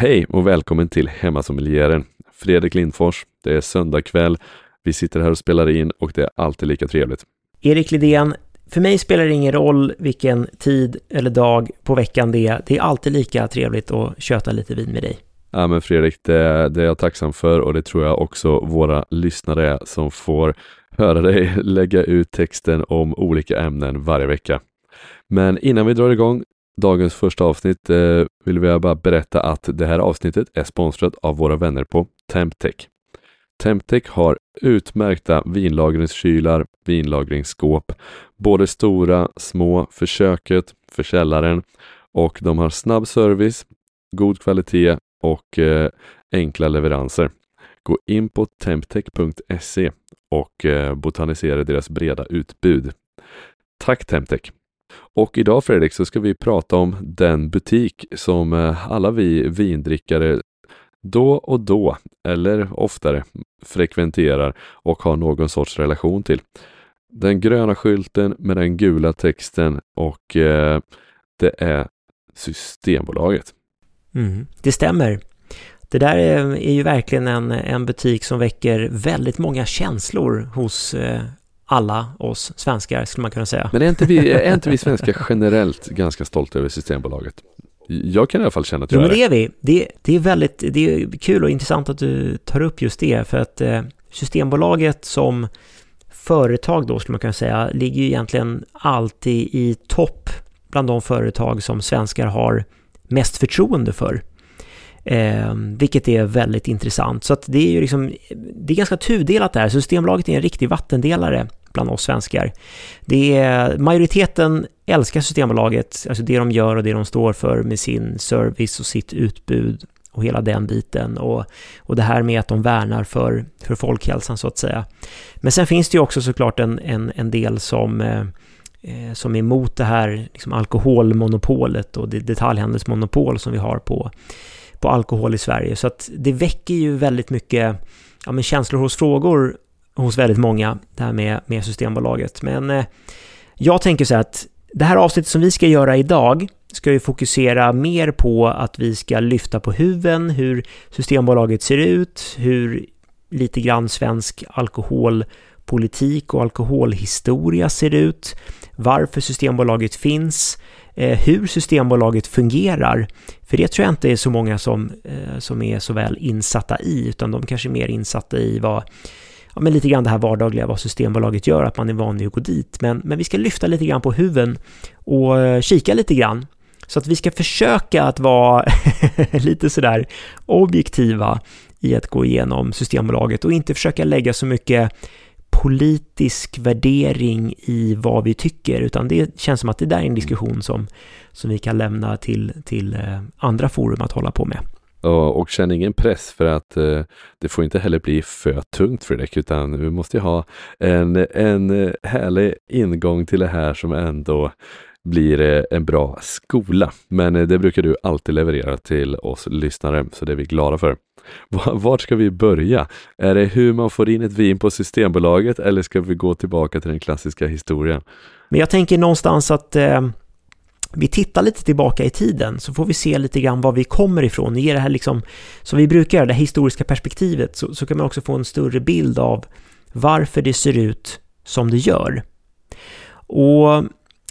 Hej och välkommen till Hemmasommelieren. Fredrik Lindfors. Det är söndag kväll. Vi sitter här och spelar in och det är alltid lika trevligt. Erik Lidén, för mig spelar det ingen roll vilken tid eller dag på veckan det är. Det är alltid lika trevligt att köta lite vin med dig. Ja men Fredrik, det, det är jag tacksam för och det tror jag också våra lyssnare är som får höra dig lägga ut texten om olika ämnen varje vecka. Men innan vi drar igång dagens första avsnitt eh, vill vi bara berätta att det här avsnittet är sponsrat av våra vänner på Temptech. Temptech har utmärkta vinlagringskylar, vinlagringsskåp, både stora, små för köket, för källaren och de har snabb service, god kvalitet och eh, enkla leveranser. Gå in på temptech.se och eh, botanisera deras breda utbud. Tack Temptech! Och idag Fredrik så ska vi prata om den butik som eh, alla vi vindrickare då och då, eller oftare, frekventerar och har någon sorts relation till. Den gröna skylten med den gula texten och eh, det är Systembolaget. Mm, det stämmer. Det där är, är, ju verkligen en, en butik som väcker väldigt många känslor hos eh, alla oss svenskar, skulle man kunna säga. Men är inte vi, är inte vi svenskar generellt ganska stolta över Systembolaget? Jag kan i alla fall känna att jag jo, men det är vi. Det, det, är väldigt det är kul och intressant att du tar upp just det, för att eh, Systembolaget som företag då, skulle man kunna säga, ligger ju egentligen alltid i topp bland de företag som svenskar har mest förtroende för. Eh, vilket är väldigt intressant. Så att det är ju liksom, det är ganska tudelat där. Systembolaget är en riktig vattendelare bland oss svenskar. Det är, majoriteten älskar Systembolaget, alltså det de gör och det de står för med sin service och sitt utbud och hela den biten och, och det här med att de värnar för, för folkhälsan så att säga. Men sen finns det ju också såklart en, en, en del som eh, eh som är emot det här liksom alkoholmonopolet och det detaljhandelsmonopol som vi har på, på alkohol i Sverige. Så att det väcker ju väldigt mycket ja, men känslor hos frågor hos väldigt många, det här med, med Systembolaget. Men eh, jag tänker så här att det här avsnittet som vi ska göra idag ska ju fokusera mer på att vi ska lyfta på huven, hur Systembolaget ser ut, hur lite grann svensk alkoholpolitik och alkoholhistoria ser ut, varför Systembolaget finns, eh, hur Systembolaget fungerar. För det tror jag inte är så många som, eh, som är så väl insatta i, utan de kanske är mer insatta i vad ja, men lite grann det här vardagliga, vad Systembolaget gör, att man är van vid att gå dit. Men, men vi ska lyfta lite grann på huven och eh, kika lite grann. Så att vi ska försöka att vara lite sådär objektiva i att gå igenom Systembolaget och inte försöka lägga så mycket politisk värdering i vad vi tycker, utan det känns som att det där är en diskussion som, som vi kan lämna till, till eh, andra forum att hålla på med. Och, och känn ingen press för att eh, det får inte heller bli för tungt för dig utan vi måste ha en, en härlig ingång till det här som ändå blir eh, en bra skola. Men eh, det brukar du alltid leverera till oss lyssnare, så det är vi glada för. Vart ska vi börja? Är det hur man får in ett vin på Systembolaget eller ska vi gå tillbaka till den klassiska historien? Men jag tänker någonstans att eh, vi tittar lite tillbaka i tiden så får vi se lite grann var vi kommer ifrån. Ge det här liksom, som vi brukar göra, det historiska perspektivet, så, så kan man också få en större bild av varför det ser ut som det gör. Och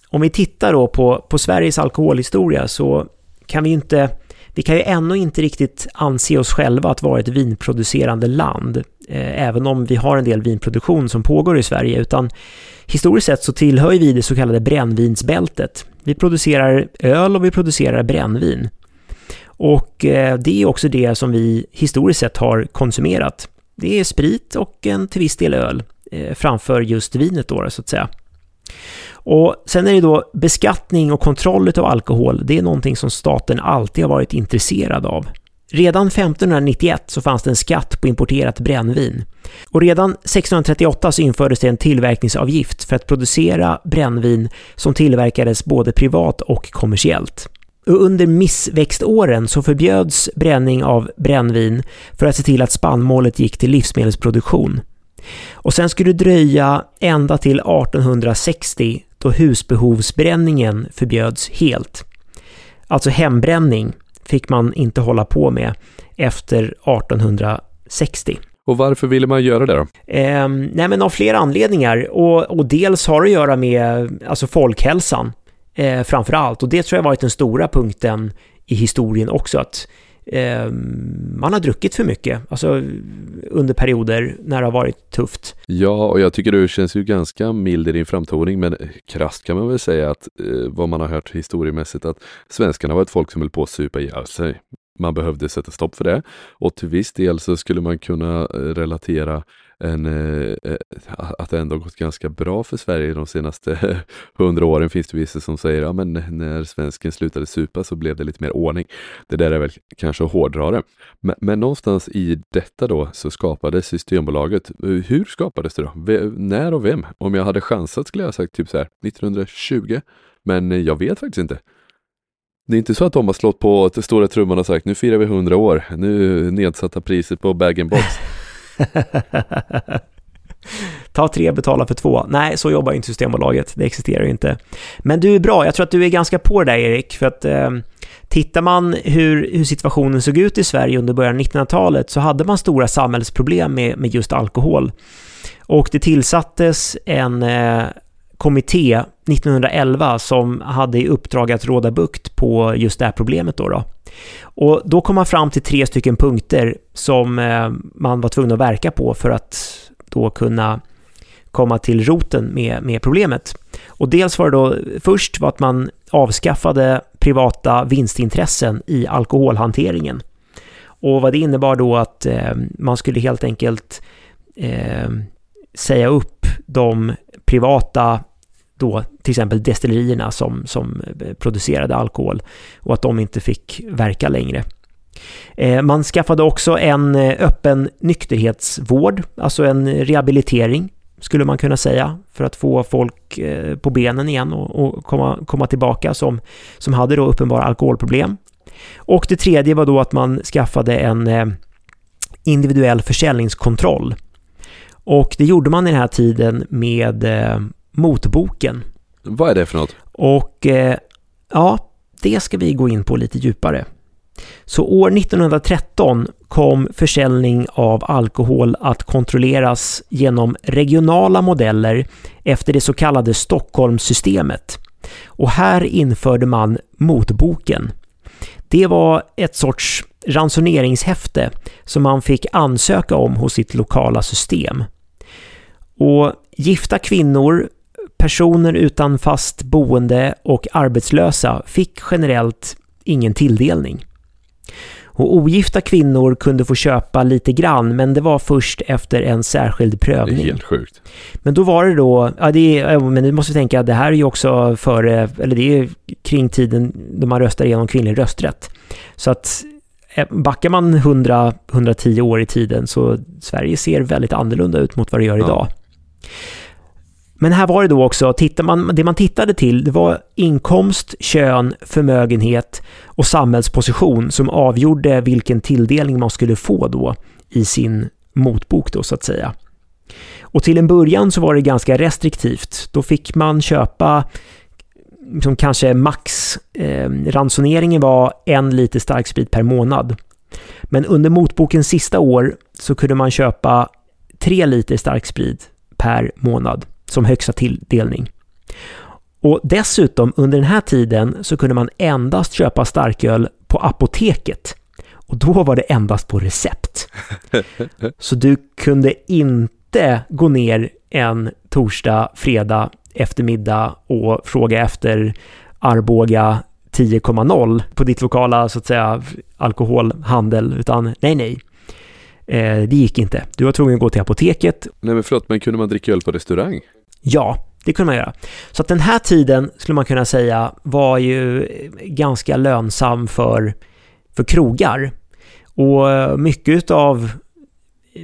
om vi tittar då på, på Sveriges alkoholhistoria så kan vi inte, vi kan ju ännu inte riktigt anse oss själva att vara ett vinproducerande land, eh, även om vi har en del vinproduktion som pågår i Sverige, utan historiskt sett så tillhör vi det så kallade brännvinsbältet. Vi producerar öl och vi producerar brännvin. Och eh, det är också det som vi historiskt sett har konsumerat. Det är sprit och en till viss del öl eh, framför just vinet då, så att säga. Och sen är det då beskattning och kontroll av alkohol. Det är någonting som staten alltid har varit intresserad av. Redan 1591 så fanns det en skatt på importerat brännvin. Och redan 1638 så infördes det en tillverkningsavgift för att producera brännvin som tillverkades både privat och kommersiellt. Och under missväxtåren så förbjöds bränning av brännvin för att se till att spannmålet gick till livsmedelsproduktion. Och sen skulle det dröja ända till 1860 då husbehovsbränningen förbjöds helt. Alltså hembränning fick man inte hålla på med efter 1860. Och varför ville man göra det då? Eh, nej men av flera anledningar och, och dels har det att göra med alltså folkhälsan eh, framför allt och det tror jag varit den stora punkten i historien också att eh, man har druckit för mycket, alltså under perioder när det har varit tufft. Ja, och jag tycker du känns ju ganska mild i din framtoning, men krasst kan man väl säga att eh, vad man har hört historiemässigt att svenskarna var ett folk som höll på att supa ihjäl sig man behövde sätta stopp för det. Och till viss del så skulle man kunna eh, relatera en, eh, eh, att det ändå gått ganska bra för Sverige de senaste hundra åren finns det vissa som säger, ja men när svensken slutade supa så blev det lite mer ordning. Det där är väl kanske att hårdra det. Men, men någonstans i detta då så skapades Systembolaget. Hur skapades det då? V när och vem? Om jag hade chansat skulle jag ha sagt typ så här 1920, men jag vet faktiskt inte. Det är inte så att de har slått på stora trumman och sagt nu firar vi 100 år, nu nedsatta priser på bag-in-box. Ta tre, betala för två. Nej, så jobbar inte Systembolaget. Det existerar ju inte. Men du är bra. Jag tror att du är ganska på det där, Erik. För att eh, tittar man hur, hur situationen såg ut i Sverige under början av 1900-talet så hade man stora samhällsproblem med, med just alkohol. Och det tillsattes en eh, kommitté 1911 som hade i uppdrag att råda bukt på just det här problemet då. då. Och då kom man fram till tre stycken punkter som eh, man var tvungen att verka på för att då kunna komma till roten med, med problemet. Och dels var det då först var att man avskaffade privata vinstintressen i alkoholhanteringen. Och vad det innebar då att eh, man skulle helt enkelt eh, säga upp de privata då till exempel destillerierna som, som eh, producerade alkohol och att de inte fick verka längre. Eh, man skaffade också en eh, öppen nykterhetsvård, alltså en rehabilitering skulle man kunna säga, för att få folk på benen igen och, och komma, komma tillbaka som, som hade då uppenbara alkoholproblem. Och det tredje var då att man skaffade en individuell försäljningskontroll. Och det gjorde man i den här tiden med Motboken. Vad är det för något? Och eh, ja, det ska vi gå in på lite djupare. Så år 1913 kom försäljning av alkohol att kontrolleras genom regionala modeller efter det så kallade Stockholmssystemet. Och här införde man motboken. Det var ett sorts ransoneringshäfte som man fick ansöka om hos sitt lokala system. Och gifta kvinnor Personer utan fast boende och arbetslösa fick generellt ingen tilldelning. Och ogifta kvinnor kunde få köpa lite grann, men det var först efter en särskild prövning. Det är helt sjukt. Men då var det då, ja det är, men du måste tänka, det här är ju också före, eller det är kring tiden då man röstar igenom kvinnlig rösträtt. Så att eh, backar man 100-110 år i tiden så Sverige ser väldigt annorlunda ut mot vad det gör idag. Ja. Men här var det då också, tittar man, det man tittade till, det var inkomst, kön, förmögenhet och samhällsposition som avgjorde vilken tilldelning man skulle få då i sin motbok då så att säga. Och till en början så var det ganska restriktivt. Då fick man köpa liksom kanske max, eh, ransoneringen var en liter starksprit per månad. Men under motbokens sista år så kunde man köpa tre liter starksprit per månad som högsta tilldelning. Och dessutom under den här tiden så kunde man endast köpa starköl på apoteket. Och då var det endast på recept. Så du kunde inte gå ner en torsdag, fredag eftermiddag och fråga efter Arboga 10,0 på ditt lokala så att säga alkoholhandel, utan nej, nej. Eh, det gick inte. Du var tvungen att gå till apoteket. Nej men förlåt, men kunde man dricka öl på restaurang? Ja, det kunde man göra. Så att den här tiden skulle man kunna säga var ju ganska lönsam för, för krogar. Och mycket av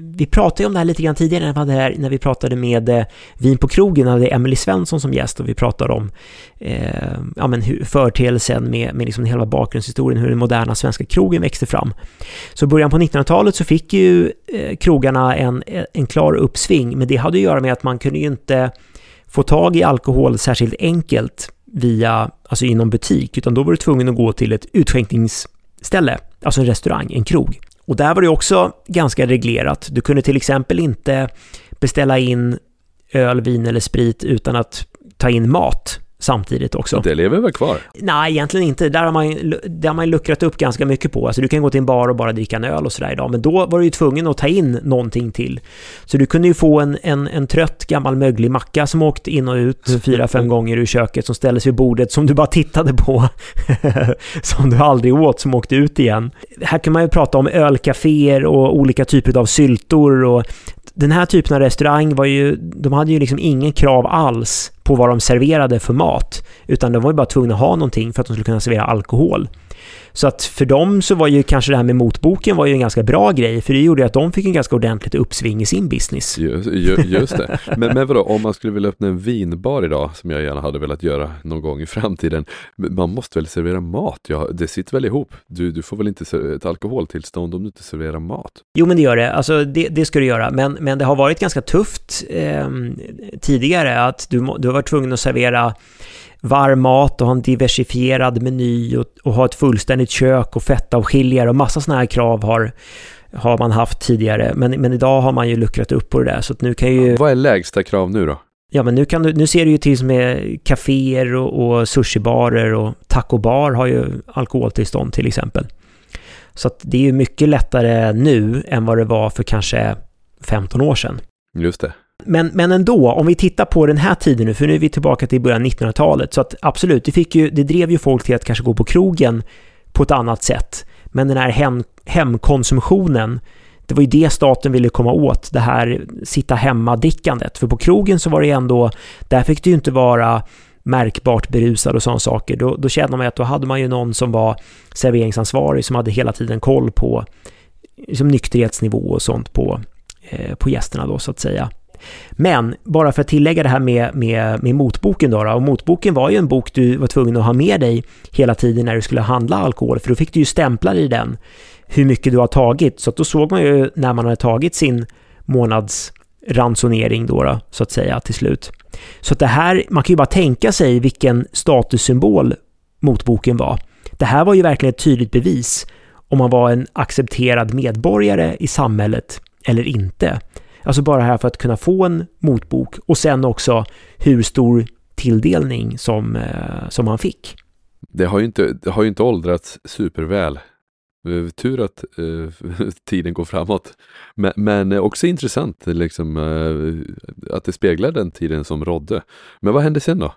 vi pratade ju om det här lite grann tidigare när vi, här, när vi pratade med eh, Vin på krogen, hade Emily Svensson som gäst och vi pratade om eh, ja, men hur, företeelsen med, med liksom hela bakgrundshistorien, hur den moderna svenska krogen växte fram. Så i början på 1900-talet så fick ju eh, krogarna en, en klar uppsving, men det hade att göra med att man kunde ju inte få tag i alkohol särskilt enkelt via, alltså inom butik, utan då var du tvungen att gå till ett utskänkningsställe, alltså en restaurang, en krog. Och där var det också ganska reglerat. Du kunde till exempel inte beställa in öl, vin eller sprit utan att ta in mat samtidigt också. Det lever väl kvar? Nej, egentligen inte. Där har man, där har man luckrat upp ganska mycket på. Alltså du kan gå till en bar och bara dricka en öl och sådär idag, men då var du ju tvungen att ta in någonting till. Så du kunde ju få en, en, en trött gammal möglig macka som åkte in och ut fyra, fem gånger ur köket som ställdes vid bordet som du bara tittade på. som du aldrig åt, som åkte ut igen. Här kan man ju prata om ölcaféer och olika typer av syltor och den här typen av restaurang var ju, de hade ju liksom ingen krav alls på vad de serverade för mat, utan de var ju bara tvungna att ha någonting för att de skulle kunna servera alkohol. Så att för dem så var ju kanske det här med motboken var ju en ganska bra grej, för det gjorde att de fick en ganska ordentligt uppsving i sin business. Just, just det. Men, men vadå, om man skulle vilja öppna en vinbar idag, som jag gärna hade velat göra någon gång i framtiden, man måste väl servera mat? Ja, det sitter väl ihop? Du, du får väl inte ett alkoholtillstånd om du inte serverar mat? Jo, men det gör det. Alltså, det, det ska du göra. Men, men det har varit ganska tufft eh, tidigare att du, du har varit tvungen att servera varm mat och ha en diversifierad meny och, och ha ett fullständigt kök och fettavskiljare och massa sådana här krav har, har man haft tidigare. Men, men idag har man ju luckrat upp på det där så att nu kan ju... Vad är lägsta krav nu då? Ja, men nu, kan du, nu ser du ju till med kaféer och, och sushibarer och tacobar har ju alkoholtillstånd till exempel. Så att det är ju mycket lättare nu än vad det var för kanske 15 år sedan. Just det. Men, men ändå, om vi tittar på den här tiden nu, för nu är vi tillbaka till början av 1900-talet, så att absolut, det, fick ju, det drev ju folk till att kanske gå på krogen på ett annat sätt. Men den här hem, hemkonsumtionen, det var ju det staten ville komma åt, det här sitta hemma-drickandet. För på krogen så var det ju ändå, där fick det ju inte vara märkbart berusad och sådana saker. Då, då kände man ju att då hade man ju någon som var serveringsansvarig som hade hela tiden koll på liksom nykterhetsnivå och sånt på, eh, på gästerna då så att säga. Men bara för att tillägga det här med, med, med motboken då, då, och motboken var ju en bok du var tvungen att ha med dig hela tiden när du skulle handla alkohol, för då fick du ju stämplar i den hur mycket du har tagit, så att då såg man ju när man hade tagit sin månadsransonering då, då så att säga till slut. Så att det här, man kan ju bara tänka sig vilken statussymbol motboken var. Det här var ju verkligen ett tydligt bevis om man var en accepterad medborgare i samhället eller inte. Alltså bara här för att kunna få en motbok och sen också hur stor tilldelning som, eh, som han fick. Det har ju inte, det har ju inte åldrats superväl. Tur att uh, tiden går framåt. Men, men också intressant liksom, uh, att det speglar den tiden som rådde. Men vad hände sen då?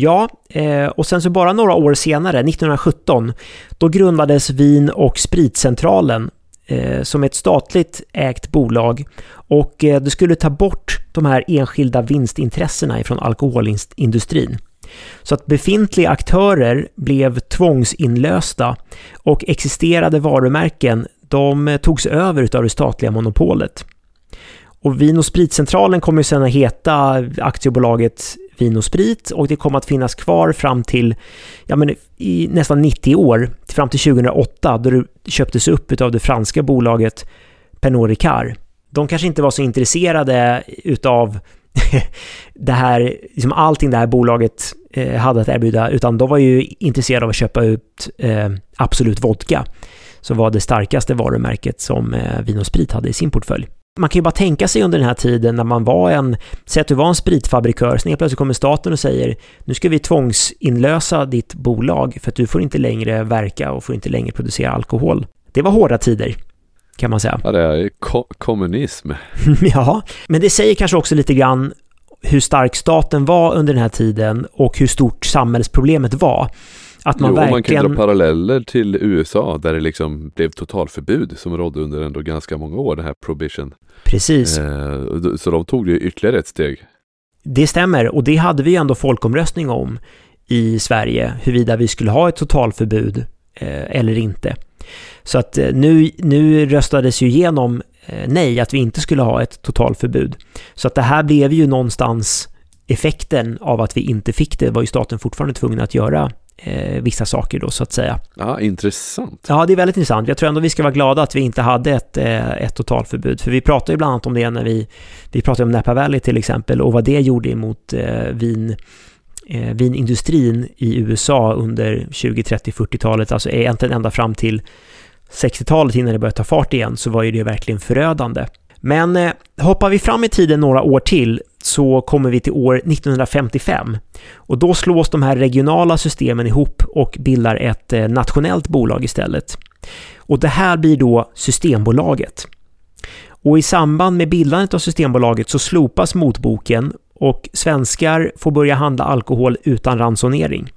Ja, eh, och sen så bara några år senare, 1917, då grundades Vin och spritcentralen eh, Eh, som ett statligt ägt bolag och eh, det skulle ta bort de här enskilda vinstintressena ifrån alkoholindustrin. Så att befintliga aktörer blev tvångsinlösta och existerade varumärken de eh, togs över av det statliga monopolet. Och Vin och Spritcentralen kommer sen att heta aktiebolaget Vin och Sprit och det kommer att finnas kvar fram till ja, men i nästan 90 år, fram till 2008 då det köptes upp av det franska bolaget Pernod Ricard. De kanske inte var så intresserade utav det här, liksom allting det här bolaget eh, hade att erbjuda, utan de var ju intresserade av att köpa ut eh, Absolut Vodka, som var det starkaste varumärket som eh, Vin och Sprit hade i sin portfölj man kan ju bara tänka sig under den här tiden när man var en, säg att du var en spritfabrikör, sen plötsligt kommer staten och säger nu ska vi tvångsinlösa ditt bolag för att du får inte längre verka och får inte längre producera alkohol. Det var hårda tider, kan man säga. Ja, det är ko kommunism. ja, men det säger kanske också lite grann hur stark staten var under den här tiden och hur stort samhällsproblemet var. Att man jo, verkligen... man kan dra paralleller till USA där det liksom blev totalförbud som rådde under ändå ganska många år, det här prohibition. Precis. Eh, så de tog ju ytterligare ett steg. Det stämmer, och det hade vi ändå folkomröstning om i Sverige, huruvida vi skulle ha ett totalförbud eh, eller inte. Så att eh, nu, nu röstades ju igenom eh, nej, att vi inte skulle ha ett totalförbud. Så att det här blev ju någonstans effekten av att vi inte fick det, var ju staten fortfarande tvungen att göra eh, vissa saker då så att säga. Ja, intressant. Ja, det är väldigt intressant. Jag tror ändå vi ska vara glada att vi inte hade ett, eh, ett totalförbud, för vi pratade ju bland annat om det när vi, vi pratade om Napa Valley till exempel och vad det gjorde emot eh, vin eh, vinindustrin i USA under 20, 30, 40-talet, alltså egentligen ända fram till 60-talet innan det började ta fart igen, så var ju det verkligen förödande. Men eh, hoppar vi fram i tiden några år till så kommer vi till år 1955 och då slås de här regionala systemen ihop och bildar ett eh, nationellt bolag istället. Och det här blir då Systembolaget. Och i samband med bildandet av Systembolaget så slopas motboken och svenskar får börja handla alkohol utan ransonering.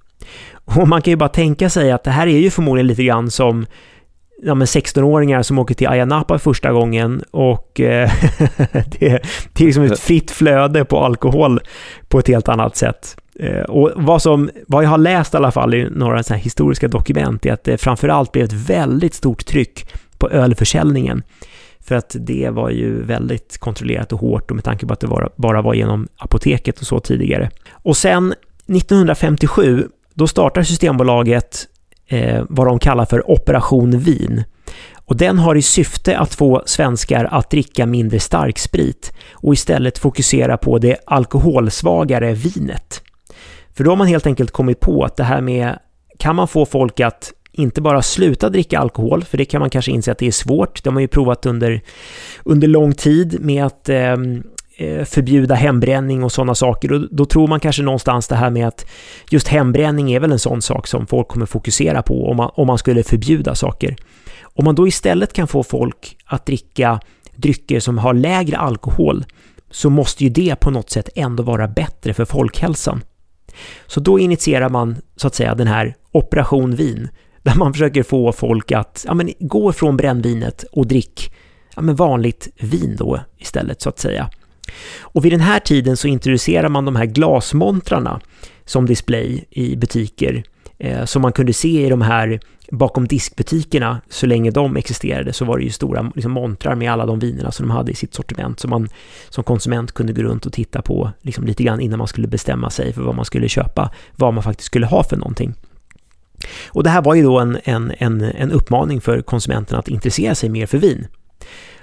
Och man kan ju bara tänka sig att det här är ju förmodligen lite grann som ja, 16-åringar som åker till Ayia Napa första gången och eh, det, är, det är liksom ett fritt flöde på alkohol på ett helt annat sätt. Eh, och vad, som, vad jag har läst i alla fall i några så historiska dokument är att det framförallt blev ett väldigt stort tryck på ölförsäljningen. För att det var ju väldigt kontrollerat och hårt och med tanke på att det var, bara var genom apoteket och så tidigare. Och sen 1957, då startar Systembolaget eh, vad de kallar för Operation Vin. Och den har i syfte att få svenskar att dricka mindre starksprit och istället fokusera på det alkoholsvagare vinet. För då har man helt enkelt kommit på att det här med kan man få folk att inte bara sluta dricka alkohol, för det kan man kanske inse att det är svårt. Det har man ju provat under, under lång tid med att eh, Eh, förbjuda hembränning och sådana saker. Och då tror man kanske någonstans det här med att just hembränning är väl en sån sak som folk kommer fokusera på om man, om man skulle förbjuda saker. Om man då istället kan få folk att dricka drycker som har lägre alkohol så måste ju det på något sätt ändå vara bättre för folkhälsan. Så då initierar man så att säga den här Operation Vin där man försöker få folk att ja, men, gå från brännvinet och drick ja, men vanligt vin då istället så att säga. Och vid den här tiden så introducerar man de här glasmontrarna som display i butiker eh, som man kunde se i de här bakom diskbutikerna så länge de existerade så var det ju stora liksom, montrar med alla de vinerna som de hade i sitt sortiment som man som konsument kunde gå runt och titta på liksom, lite grann innan man skulle bestämma sig för vad man skulle köpa, vad man faktiskt skulle ha för någonting. Och det här var ju då en, en, en, en uppmaning för konsumenterna att intressera sig mer för vin.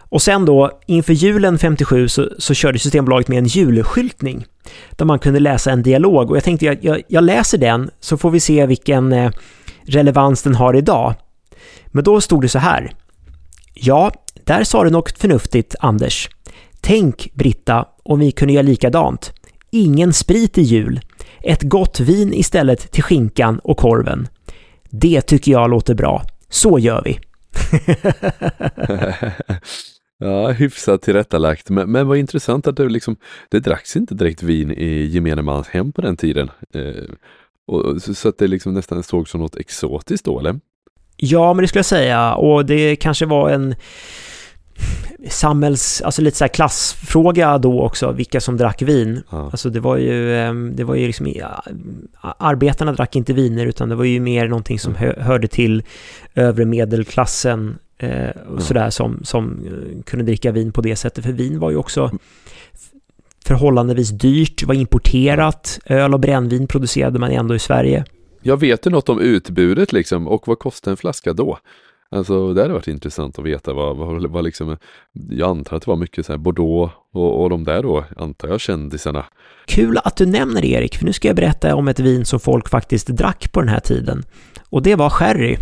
Och sen då, inför julen 57 så, så körde Systembolaget med en julskyltning där man kunde läsa en dialog och jag tänkte jag, jag, jag läser den så får vi se vilken eh, relevans den har idag. Men då stod det så här. Ja, där sa du något förnuftigt, Anders. Tänk, Britta, om vi kunde göra likadant. Ingen sprit i jul. Ett gott vin istället till skinkan och korven. Det tycker jag låter bra. Så gör vi. ja, hyfsat tillrättalagt. Men, men vad intressant att det liksom, det dracks inte direkt vin i gemene mans hem på den tiden. Eh, och, så, så, att det liksom nästan såg som något exotiskt då, eller? Ja, men det skulle jag säga. Och det kanske var en samhälls, alltså lite så här klassfråga då också, vilka som drack vin. Ja. Alltså det var ju, ehm, det var ju liksom, arbetarna drack inte viner utan det var ju mer någonting som hö, hörde till övre medelklassen eh, och sådär som, som eh, kunde dricka vin på det sättet. För vin var ju också förhållandevis dyrt, var importerat. Öl och brännvin producerade man ändå i Sverige. Jag vet du något om utbudet liksom och vad kostar en flaska då? Alltså det hade varit intressant att veta vad, vad, vad liksom, jag antar att det var mycket så här Bordeaux och, och de där då, antar jag, kändisarna. Kul att du nämner det Erik, för nu ska jag berätta om ett vin som folk faktiskt drack på den här tiden. Och det var sherry.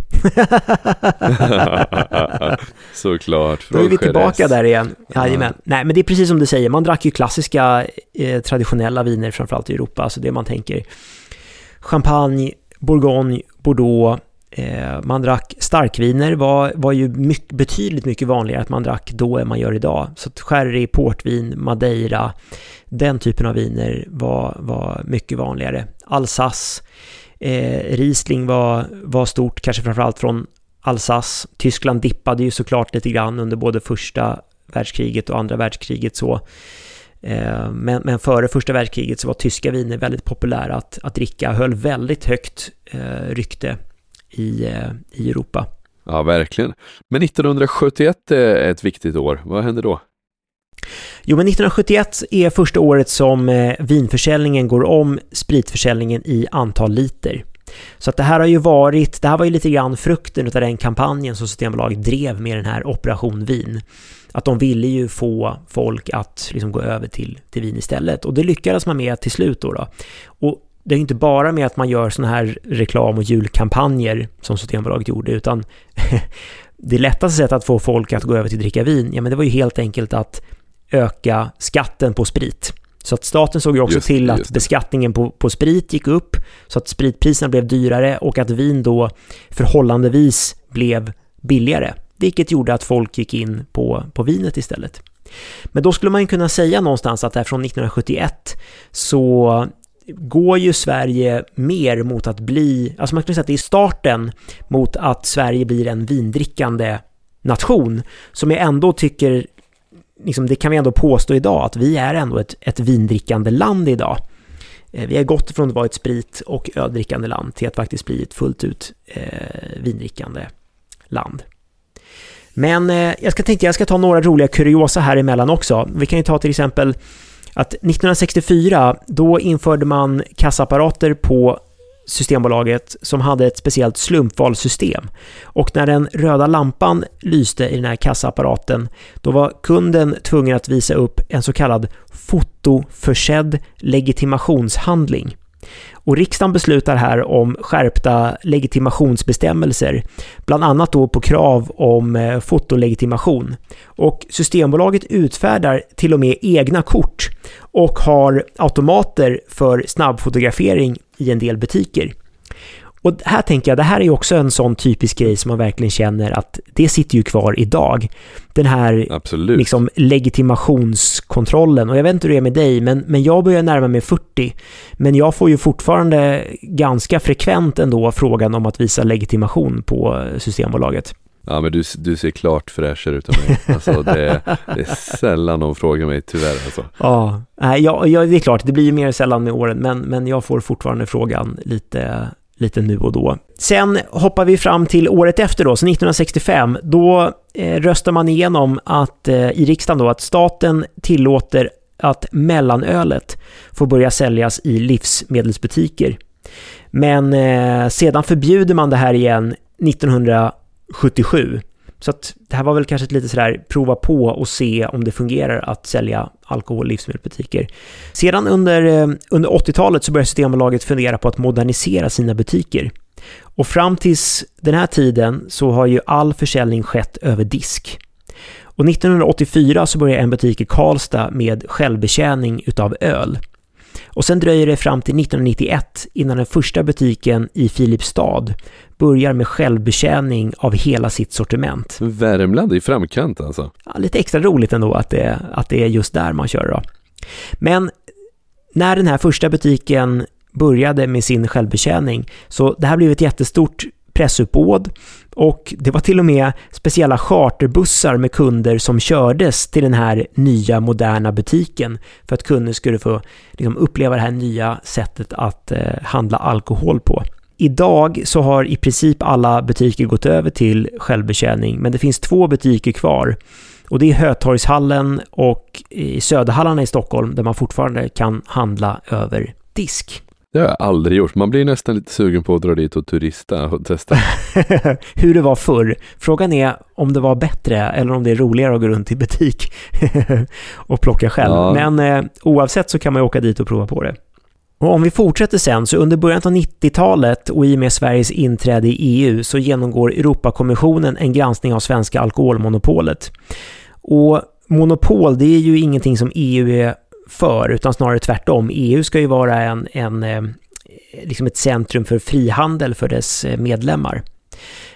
Såklart. Då är vi tillbaka där igen. Jajamän. Ja. Nej, men det är precis som du säger, man drack ju klassiska eh, traditionella viner, framförallt i Europa, alltså det man tänker. Champagne, Bourgogne, Bordeaux, Eh, man drack starkviner var, var ju mycket, betydligt mycket vanligare att man drack då än man gör idag. Så sherry, portvin, madeira, den typen av viner var, var mycket vanligare. Alsace, eh, Riesling var, var stort, kanske framförallt från Alsace. Tyskland dippade ju såklart lite grann under både första världskriget och andra världskriget så. Eh, men, men före första världskriget så var tyska viner väldigt populära att, att dricka, höll väldigt högt eh, rykte i, eh, i Europa. Ja, verkligen. Men 1971 är ett viktigt år. Vad händer då? Jo, men 1971 är första året som eh, vinförsäljningen går om spritförsäljningen i antal liter. Så att det här har ju varit, det här var ju lite grann frukten av den kampanjen som Systembolaget drev med den här Operation Vin. Att de ville ju få folk att liksom gå över till, till vin istället och det lyckades man med till slut då. då. Och det är ju inte bara med att man gör sådana här reklam och julkampanjer som Systembolaget gjorde, utan det lättaste sättet att få folk att gå över till att dricka vin, ja men det var ju helt enkelt att öka skatten på sprit. Så att staten såg ju också just, till att beskattningen på, på sprit gick upp, så att spritpriserna blev dyrare och att vin då förhållandevis blev billigare, vilket gjorde att folk gick in på, på vinet istället. Men då skulle man ju kunna säga någonstans att det är från 1971 så går ju Sverige mer mot att bli, alltså man skulle säga att det är starten mot att Sverige blir en vindrickande nation, som jag ändå tycker, liksom det kan vi ändå påstå idag, att vi är ändå ett, ett vindrickande land idag. Eh, vi har gått från att vara ett sprit och öldrickande land till att faktiskt bli ett fullt ut eh, vindrickande land. Men eh, jag ska tänkte jag ska ta några roliga kuriosa här emellan också. Vi kan ju ta till exempel att 1964, då införde man kassaapparater på Systembolaget som hade ett speciellt slumpvalssystem. Och när den röda lampan lyste i den här kassaapparaten, då var kunden tvungen att visa upp en så kallad fotoförsedd legitimationshandling. Och riksdagen beslutar här om skärpta legitimationsbestämmelser, bland annat då på krav om eh, fotolegitimation. Och Systembolaget utfärdar till och med egna kort och har automater för snabbfotografering i en del butiker. Och här tänker jag, det här är ju också en sån typisk grej som man verkligen känner att det sitter ju kvar idag. Den här Absolut. Liksom, legitimationskontrollen. Och jag vet inte hur det är med dig, men, men jag börjar närma mig 40. Men jag får ju fortfarande ganska frekvent ändå frågan om att visa legitimation på Systembolaget. Ja men du, du ser klart fräschare ut än mig. Alltså det, det är sällan någon frågar mig tyvärr alltså. Ja, ja, ja, det är klart, det blir ju mer sällan med åren, men, men jag får fortfarande frågan lite, lite nu och då. Sen hoppar vi fram till året efter då, så 1965, då eh, röstar man igenom att, eh, i riksdagen då, att staten tillåter att mellanölet får börja säljas i livsmedelsbutiker. Men eh, sedan förbjuder man det här igen 1977. Så att det här var väl kanske ett lite sådär prova på och se om det fungerar att sälja alkohol i livsmedelsbutiker. Sedan under, eh, under 80-talet så började Systembolaget fundera på att modernisera sina butiker. Och fram tills den här tiden så har ju all försäljning skett över disk. Och 1984 så började en butik i Karlstad med självbetjäning utav öl. Och sen dröjer det fram till 1991 innan den första butiken i Filipstad börjar med självbetjäning av hela sitt sortiment. Värmland i framkant alltså? Ja, lite extra roligt ändå att det, att det är just där man kör då. Men när den här första butiken började med sin självbetjäning, så det här blev ett jättestort pressuppbåd och det var till och med speciella charterbussar med kunder som kördes till den här nya moderna butiken för att kunder skulle få liksom, uppleva det här nya sättet att eh, handla alkohol på. Idag så har i princip alla butiker gått över till självbetjäning, men det finns två butiker kvar. Och det är Hötorgshallen och i Söderhallarna i Stockholm där man fortfarande kan handla över disk. Det har jag aldrig gjort. Man blir nästan lite sugen på att dra dit och turista och testa. Hur det var förr. Frågan är om det var bättre eller om det är roligare att gå runt i butik och plocka själv. Ja. Men eh, oavsett så kan man ju åka dit och prova på det. Och om vi fortsätter sen, så under början av 90-talet och i och med Sveriges inträde i EU så genomgår Europakommissionen en granskning av svenska alkoholmonopolet. Och monopol, det är ju ingenting som EU är för, utan snarare tvärtom. EU ska ju vara en, en, eh, liksom ett centrum för frihandel för dess eh, medlemmar.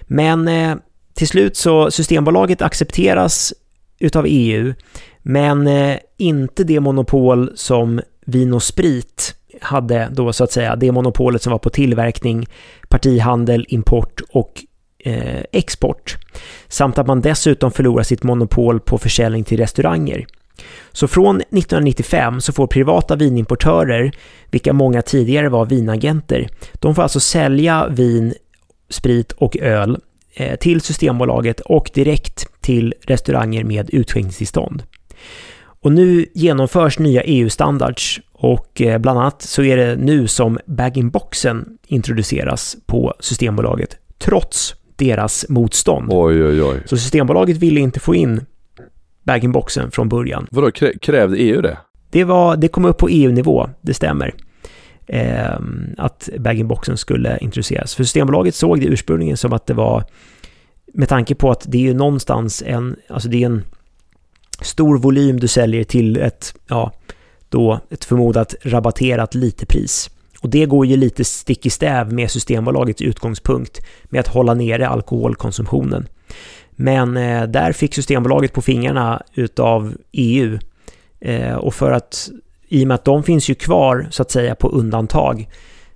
Men eh, till slut så Systembolaget accepteras utav EU, men inte det monopol som Vin och Sprit hade då så att säga, det monopolet som var på tillverkning, partihandel, import och eh, export. Samt att man dessutom förlorar sitt monopol på försäljning till restauranger. Så från 1995 så får privata vinimportörer, vilka många tidigare var vinagenter, de får alltså sälja vin, sprit och öl eh, till Systembolaget och direkt till restauranger med utskänkningstillstånd. Och nu genomförs nya EU-standards och eh, bland annat så är det nu som bag-in-boxen introduceras på Systembolaget, trots deras motstånd. Oj, oj, oj. Så Systembolaget ville inte få in bag-in-boxen från början. Vadå, krävde EU det? Det, var, det kom upp på EU-nivå, det stämmer. eh, att bag-in-boxen skulle introduceras. För Systembolaget såg det ursprungligen som att det var, med tanke på att det är ju någonstans en, alltså det är en stor volym du säljer till ett, ja, då ett förmodat rabatterat litepris. Och det går ju lite stick i stäv med Systembolagets utgångspunkt med att hålla nere alkoholkonsumtionen. Men eh, där fick Systembolaget på fingrarna utav EU. Eh, och för att, i och med att de finns ju kvar så att säga på undantag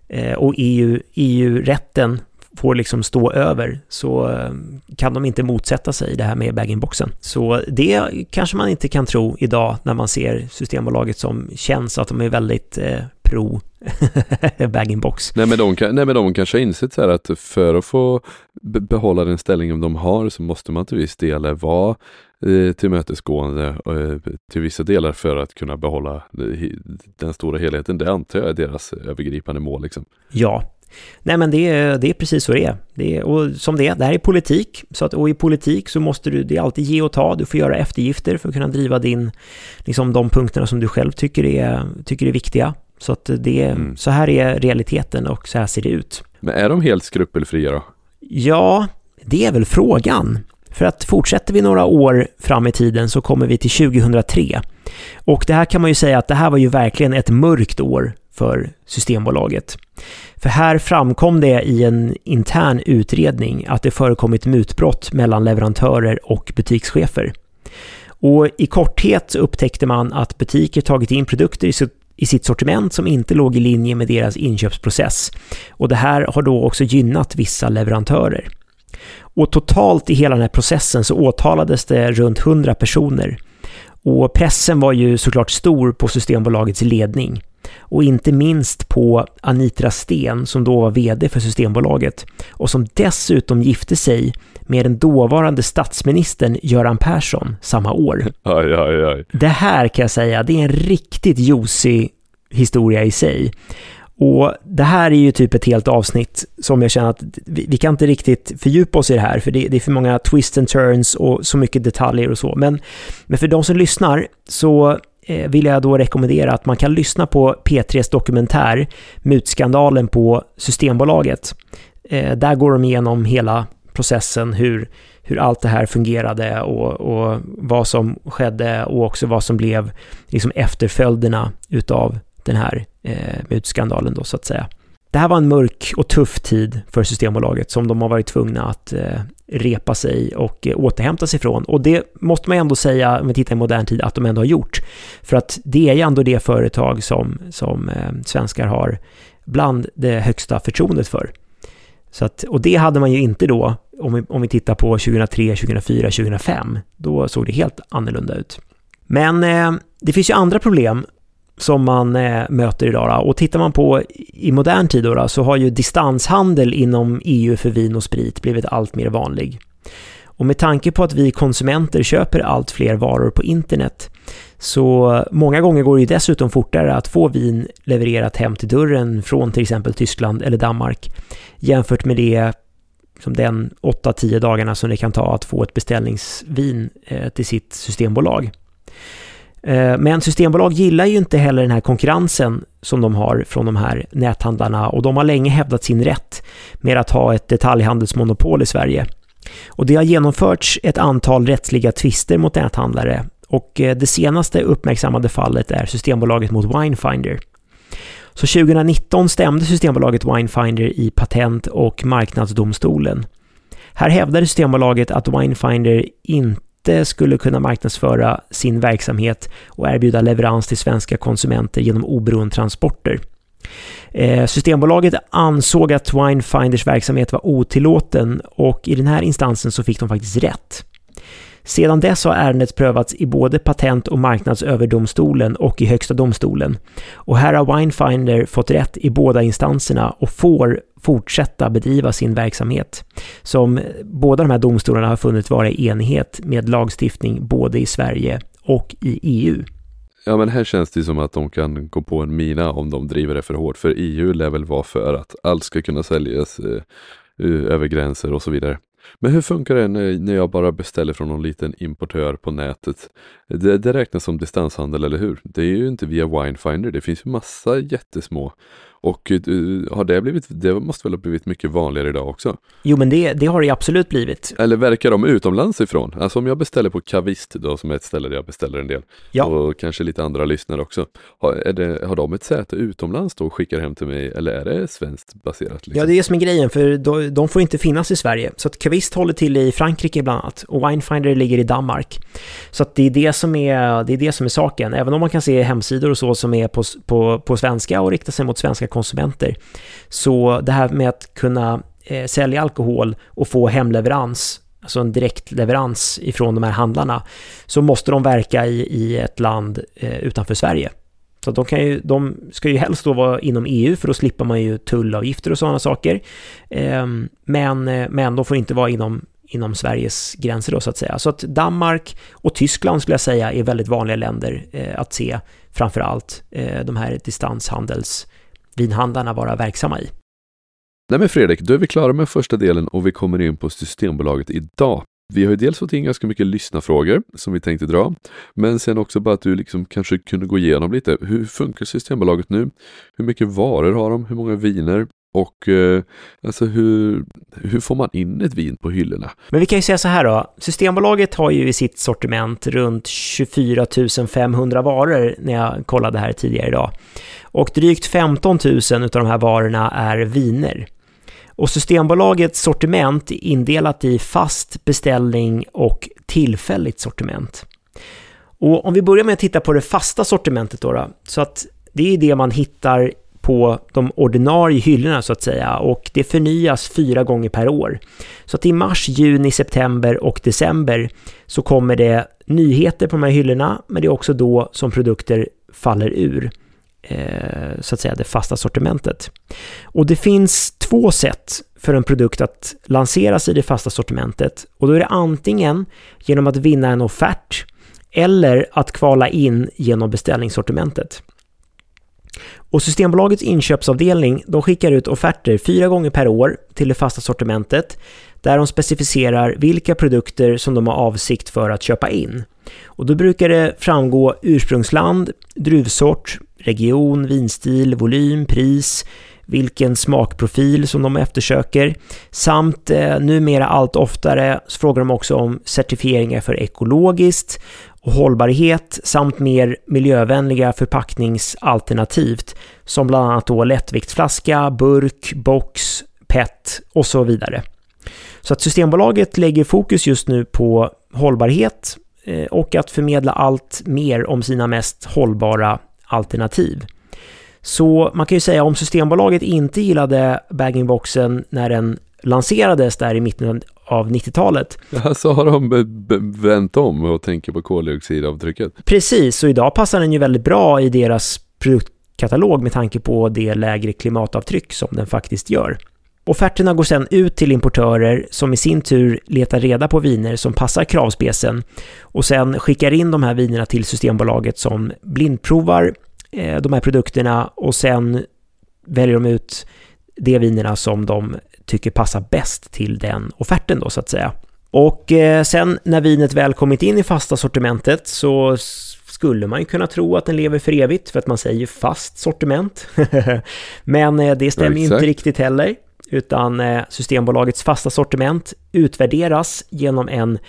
eh, och EU, EU-rätten får liksom stå över så eh, kan de inte motsätta sig det här med bag-in-boxen. Så det kanske man inte kan tro idag när man ser Systembolaget som känns att de är väldigt eh, pro bag-in-box. Nej men, de nej men de kanske har insett så här att för att få behålla den ställningen de har så måste man till viss del vara eh, tillmötesgående eh, till vissa delar för att kunna behålla den stora helheten. Det antar jag är deras övergripande mål. Liksom. Ja, Nej men det är, det är precis så det är. det är. Och som det är, det här är politik. Så att, och i politik så måste du, det är alltid ge och ta. Du får göra eftergifter för att kunna driva din, liksom de punkterna som du själv tycker är, tycker är viktiga. Så att det, mm. så här är realiteten och så här ser det ut. Men är de helt skrupelfria då? Ja, det är väl frågan. För att fortsätter vi några år fram i tiden så kommer vi till 2003. Och det här kan man ju säga att det här var ju verkligen ett mörkt år för Systembolaget. För här framkom det i en intern utredning att det förekommit mutbrott mellan leverantörer och butikschefer. Och i korthet upptäckte man att butiker tagit in produkter i sitt sortiment som inte låg i linje med deras inköpsprocess. Och det här har då också gynnat vissa leverantörer. Och totalt i hela den här processen så åtalades det runt 100 personer. Och pressen var ju såklart stor på Systembolagets ledning och inte minst på Anitra Sten som då var VD för Systembolaget och som dessutom gifte sig med den dåvarande statsministern Göran Persson samma år. Aj, aj, aj. Det här kan jag säga, det är en riktigt juicy historia i sig. Och det här är ju typ ett helt avsnitt som jag känner att vi, vi kan inte riktigt fördjupa oss i det här, för det, det, är för många twists and turns och så mycket detaljer och så. Men, men för de som lyssnar så Eh, vill jag då rekommendera att man kan lyssna på P3s dokumentär Mutskandalen på Systembolaget. Eh, där går de igenom hela processen, hur, hur allt det här fungerade och, och vad som skedde och också vad som blev liksom efterföljderna utav den här eh, mutskandalen då så att säga. Det här var en mörk och tuff tid för Systembolaget som de har varit tvungna att eh, repa sig och eh, återhämta sig från. Och det måste man ändå säga, om vi tittar i modern tid, att de ändå har gjort. För att det är ju ändå det företag som, som eh, svenskar har bland det högsta förtroendet för. Så att, och det hade man ju inte då, om vi, om vi tittar på 2003, 2004, 2005. Då såg det helt annorlunda ut. Men eh, det finns ju andra problem som man eh, möter idag. Då. Och tittar man på i modern tid då, då, så har ju distanshandel inom EU för vin och sprit blivit allt mer vanlig. Och med tanke på att vi konsumenter köper allt fler varor på internet så många gånger går det ju dessutom fortare att få vin levererat hem till dörren från till exempel Tyskland eller Danmark jämfört med det som den 8-10 dagarna som det kan ta att få ett beställningsvin eh, till sitt systembolag. Eh, men Systembolag gillar ju inte heller den här konkurrensen som de har från de här näthandlarna och de har länge hävdat sin rätt med att ha ett detaljhandelsmonopol i Sverige. Och det har genomförts ett antal rättsliga tvister mot näthandlare och eh, det senaste uppmärksammade fallet är Systembolaget mot Winefinder. Så 2019 stämde Systembolaget Winefinder i Patent- och marknadsdomstolen. Här hävdade Systembolaget att Winefinder inte inte skulle kunna marknadsföra sin verksamhet och erbjuda leverans till svenska konsumenter genom oberoende transporter. Eh, Systembolaget ansåg att Winefinders verksamhet var otillåten och i den här instansen så fick de faktiskt rätt. Sedan dess har ärendet prövats i både Patent och marknadsöverdomstolen och i Högsta domstolen. Och här har Winefinder fått rätt i båda instanserna och får fortsätta bedriva sin verksamhet. Som båda de här domstolarna har funnit vara i enighet med lagstiftning både i Sverige och i EU. Ja men här känns det som att de kan gå på en mina om de driver det för hårt. För EU lär väl vara för att allt ska kunna säljas eh, eh över gränser och så vidare. Men hur funkar det när jag bara beställer från någon liten importör på nätet? Det, det räknas som distanshandel, eller hur? Det är ju inte via Winefinder, det finns ju massa jättesmå och uh, har det blivit, det måste väl ha blivit mycket vanligare idag också? Jo men det, det har det absolut blivit. Eller verkar de utomlands ifrån? Alltså om jag beställer på Kavist då som är ett ställe där jag beställer en del. Ja. Och kanske lite andra lyssnare också. Har, det, har de ett säte utomlands då och skickar hem till mig eller är det svenskt baserat? Liksom? Ja det är det som är grejen för de, de får inte finnas i Sverige. Så att Kavist håller till i Frankrike bland annat och Winefinder ligger i Danmark. Så att det är det som är, det är, det som är saken. Även om man kan se hemsidor och så som är på, på, på svenska och riktar sig mot svenska konsumenter. Så det här med att kunna eh, sälja alkohol och få hemleverans, alltså en direktleverans ifrån de här handlarna, så måste de verka i, i ett land eh, utanför Sverige. Så de, kan ju, de ska ju helst då vara inom EU för då slipper man ju tullavgifter och sådana saker. Ehm, eh, men, men de får inte vara inom, inom Sveriges gränser då så att säga. Så att Danmark och Tyskland skulle jag säga är väldigt vanliga länder eh, att se framför allt eh, de här distanshandels vinhandlarna vara verksamma i. Nej men Fredrik, då är vi klara med första delen och vi kommer in på Systembolaget idag. Vi har ju dels fått in ganska mycket lyssnarfrågor som vi tänkte dra, men sen också bara att du liksom kanske kunde gå igenom lite. Hur funkar Systembolaget nu? Hur mycket varor har de? Hur många viner? Och eh, alltså hur, hur får man in ett vin på hyllorna? Men vi kan ju säga så här då, Systembolaget har ju i sitt sortiment runt 24 500 varor när jag kollade här tidigare idag. Och drygt 15 000 av de här varorna är viner. Och Systembolagets sortiment är indelat i fast beställning och tillfälligt sortiment. Och om vi börjar med att titta på det fasta sortimentet då, då så att det är det man hittar på de ordinarie hyllorna så att säga och det förnyas fyra gånger per år. Så att i mars, juni, september och december så kommer det nyheter på de här hyllorna men det är också då som produkter faller ur eh, så att säga det fasta sortimentet. Och det finns två sätt för en produkt att lanseras i det fasta sortimentet och då är det antingen genom att vinna en offert eller att kvala in genom beställningssortimentet. Och Systembolagets inköpsavdelning de skickar ut offerter fyra gånger per år till det fasta sortimentet där de specificerar vilka produkter som de har avsikt för att köpa in. Och då brukar det framgå ursprungsland, druvsort, region, vinstil, volym, pris, vilken smakprofil som de eftersöker samt eh, numera allt oftare så frågar de också om certifieringar för ekologiskt och hållbarhet samt mer miljövänliga förpackningsalternativ som bland annat då lättviktsflaska, burk, box, PET och så vidare. Så att Systembolaget lägger fokus just nu på hållbarhet eh, och att förmedla allt mer om sina mest hållbara alternativ. Så man kan ju säga om Systembolaget inte gillade bag-in-boxen när den lanserades där i mitten av 90-talet. Ja, så har de vänt om och tänker på koldioxidavtrycket. Precis, och idag passar den ju väldigt bra i deras produktkatalog med tanke på det lägre klimatavtryck som den faktiskt gör. Offerterna går sedan ut till importörer som i sin tur letar reda på viner som passar kravspecen och sen skickar in de här vinerna till Systembolaget som blindprovar eh, de här produkterna och sen väljer de ut de vinerna som de tycker passar bäst till den offerten då så att säga. Och eh, sen när vinet väl kommit in i fasta sortimentet så skulle man ju kunna tro att den lever för evigt för att man säger fast sortiment. Men eh, det stämmer ju inte riktigt heller utan eh, Systembolagets fasta sortiment utvärderas genom en,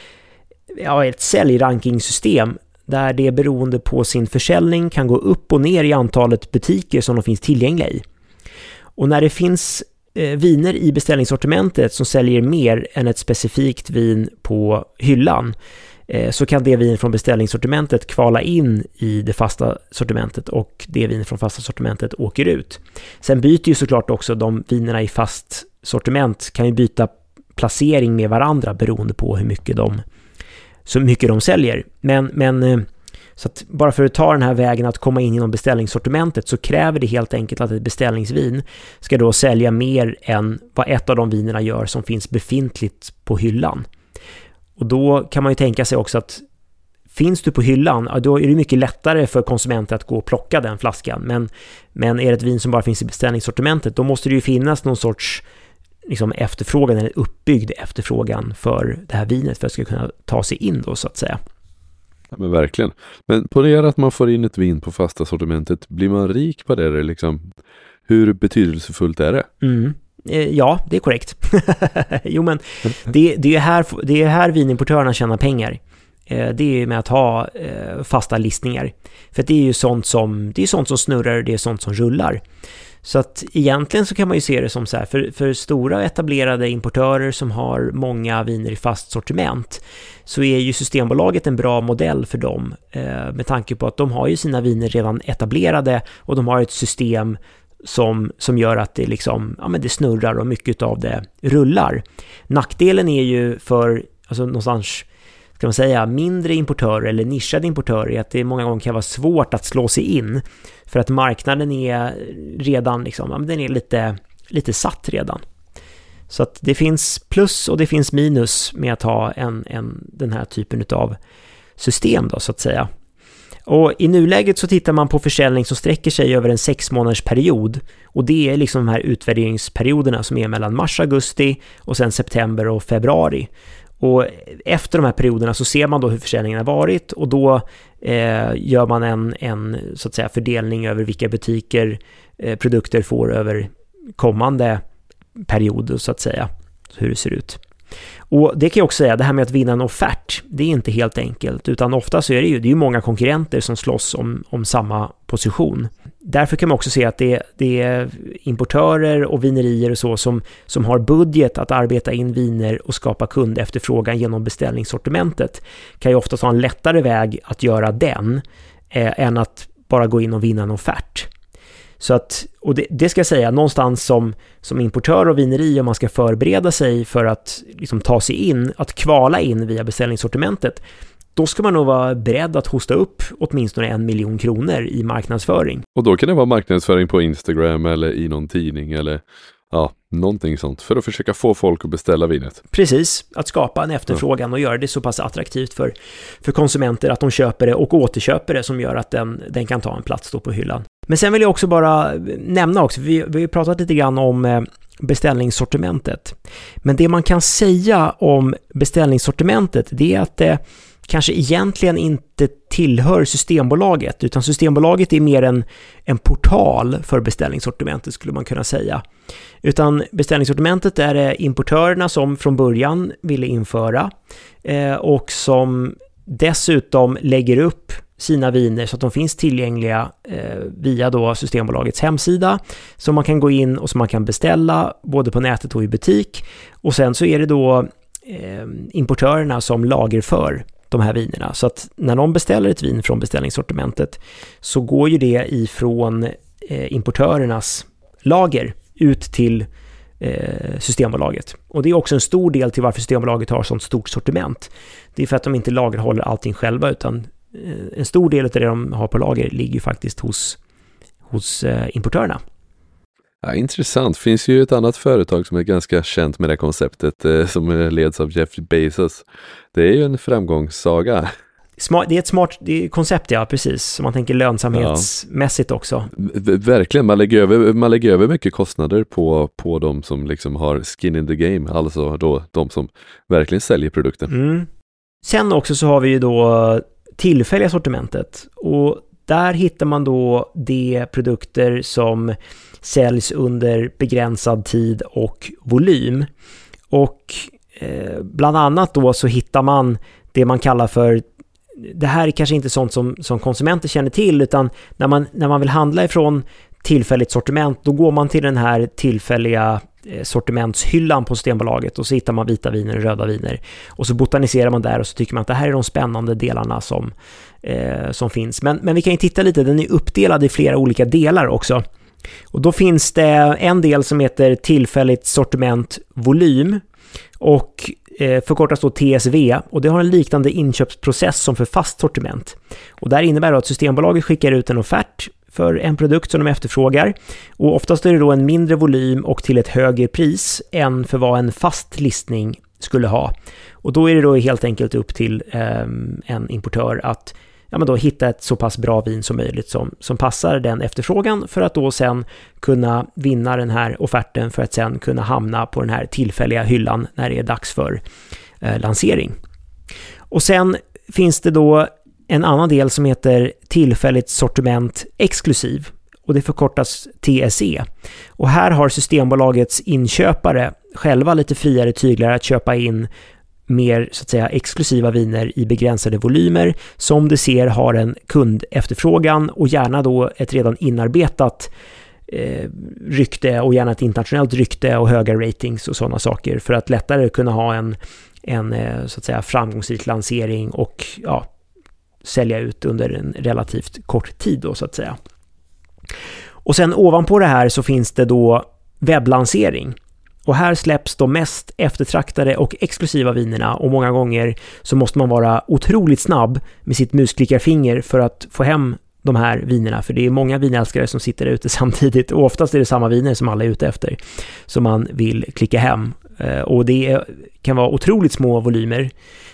ja, ett säljrankingsystem där det beroende på sin försäljning kan gå upp och ner i antalet butiker som de finns tillgängliga i. Och när det finns Eh, viner i beställningssortimentet som säljer mer än ett specifikt vin på hyllan eh, så kan det vin från beställningssortimentet kvala in i det fasta sortimentet och det vin från fasta sortimentet åker ut. Sen byter ju såklart också de vinerna i fast sortiment kan ju byta placering med varandra beroende på hur mycket de, så mycket de säljer. Men, men eh, så att bara för att ta den här vägen att komma in inom beställningssortimentet så kräver det helt enkelt att ett beställningsvin ska då sälja mer än vad ett av de vinerna gör som finns befintligt på hyllan. Och då kan man ju tänka sig också att finns du på hyllan, ja, då är det mycket lättare för konsumenter att gå och plocka den flaskan. Men, men är det ett vin som bara finns i beställningssortimentet, då måste det ju finnas någon sorts liksom, efterfrågan eller uppbyggd efterfrågan för det här vinet för att det ska kunna ta sig in då så att säga. Ja, men verkligen. Men ponera att man får in ett vin på fasta sortimentet, blir man rik på det? Liksom, Hur betydelsefullt är det? Mm. Eh, ja, det är korrekt. jo, men det, det, är här, det är här vinimportörerna tjänar pengar. Eh, det är med att ha eh, fasta listningar. För det är ju sånt som, det är sånt som snurrar, det är sånt som rullar. Så att egentligen så kan man ju se det som så här, för, för stora etablerade importörer som har många viner i fast sortiment så är ju Systembolaget en bra modell för dem eh, med tanke på att de har ju sina viner redan etablerade och de har ett system som, som gör att det liksom, ja men det snurrar och mycket av det rullar. Nackdelen är ju för, alltså någonstans, ska man säga, mindre importörer eller nischade importörer är att det många gånger kan vara svårt att slå sig in. För att marknaden är redan liksom, ja, men den är lite, lite satt redan. Så att det finns plus och det finns minus med att ha en, en, den här typen av system då så att säga. Och i nuläget så tittar man på försäljning som sträcker sig över en sex månaders period. Och det är liksom de här utvärderingsperioderna som är mellan mars, augusti och sen september och februari. Och efter de här perioderna så ser man då hur försäljningen har varit och då eh, gör man en, en så att säga, fördelning över vilka butiker eh, produkter får över kommande period så att säga, hur det ser ut. Och det kan jag också säga, det här med att vinna en offert, det är inte helt enkelt, utan ofta så är det ju, det är ju många konkurrenter som slåss om, om samma position. Därför kan man också se att det, det är importörer och vinerier och så som, som har budget att arbeta in viner och skapa kundefterfrågan genom beställningssortimentet kan ju ofta ha en lättare väg att göra den eh, än att bara gå in och vinna en offert. Så att, och det, det, ska jag säga, någonstans som, som importör och vineri, om man ska förbereda sig för att liksom, ta sig in, att kvala in via beställningssortimentet, då ska man nog vara beredd att hosta upp åtminstone en miljon kronor i marknadsföring. Och då kan det vara marknadsföring på Instagram eller i någon tidning eller ja, någonting sånt för att försöka få folk att beställa vinet. Precis, att skapa en efterfrågan och göra det så pass attraktivt för, för konsumenter att de köper det och återköper det som gör att den, den kan ta en plats då på hyllan. Men sen vill jag också bara nämna också, vi, vi har pratat lite grann om eh, beställningssortimentet. Men det man kan säga om beställningssortimentet, det är att det kanske egentligen inte tillhör Systembolaget, utan Systembolaget är mer en, en portal för beställningssortimentet skulle man kunna säga. Utan beställningssortimentet är det importörerna som från början ville införa eh, och som dessutom lägger upp sina viner så att de finns tillgängliga eh, via då Systembolagets hemsida som man kan gå in och som man kan beställa både på nätet och i butik. Och sen så är det då eh, importörerna som lagerför de här vinerna. Så att när någon beställer ett vin från beställningssortimentet så går ju det ifrån eh, importörernas lager ut till eh, Systembolaget. Och det är också en stor del till varför Systembolaget har sånt stort sortiment. Det är för att de inte lagerhåller allting själva utan Eh, en stor del av det de har på lager ligger faktiskt hos, hos eh, importörerna. Ja, intressant. finns ju ett annat företag som är ganska känt med det konceptet eh, som leds av Jeff Bezos. Det är ju en framgångssaga. Smart, det är ett smart koncept, ja, precis. Som man tänker lönsamhetsmässigt ja. också. V verkligen, man lägger, över, man lägger över mycket kostnader på, på de som liksom har skin in the game, alltså då de som verkligen säljer produkten. Mm. Sen också så har vi ju då tillfälliga sortimentet. Och där hittar man då de produkter som säljs under begränsad tid och volym. Och eh, bland annat då så hittar man det man kallar för det här är kanske inte sånt som, som konsumenter känner till, utan när man, när man vill handla ifrån tillfälligt sortiment, då går man till den här tillfälliga eh, sortimentshyllan på Systembolaget och så hittar man vita viner och röda viner. Och så botaniserar man där och så tycker man att det här är de spännande delarna som, eh, som finns. Men, men vi kan ju titta lite, den är uppdelad i flera olika delar också. Och då finns det en del som heter tillfälligt sortiment volym och eh, förkortas då TSV och det har en liknande inköpsprocess som för fast sortiment. Och det innebär innebär att Systembolaget skickar ut en offert för en produkt som de efterfrågar. Och oftast är det då en mindre volym och till ett högre pris än för vad en fast listning skulle ha. Och då är det då helt enkelt upp till eh, en importör att ja, men då hitta ett så pass bra vin som möjligt som, som passar den efterfrågan för att då sen kunna vinna den här offerten för att sen kunna hamna på den här tillfälliga hyllan när det är dags för eh, lansering. Och sen finns det då en annan del som heter tillfälligt sortiment exklusiv. och det förkortas TSE. Och här har Systembolagets inköpare själva lite friare tyglar att köpa in mer så att säga exklusiva viner i begränsade volymer som du ser har en kundefterfrågan och gärna då ett redan inarbetat eh, rykte och gärna ett internationellt rykte och höga ratings och sådana saker för att lättare kunna ha en, en eh, så att säga framgångsrik lansering och ja, sälja ut under en relativt kort tid då så att säga. Och sen ovanpå det här så finns det då webblansering. Och här släpps de mest eftertraktade och exklusiva vinerna och många gånger så måste man vara otroligt snabb med sitt musklickarfinger för att få hem de här vinerna, för det är många vinälskare som sitter ute samtidigt och oftast är det samma viner som alla är ute efter som man vill klicka hem. Eh, och det kan vara otroligt små volymer.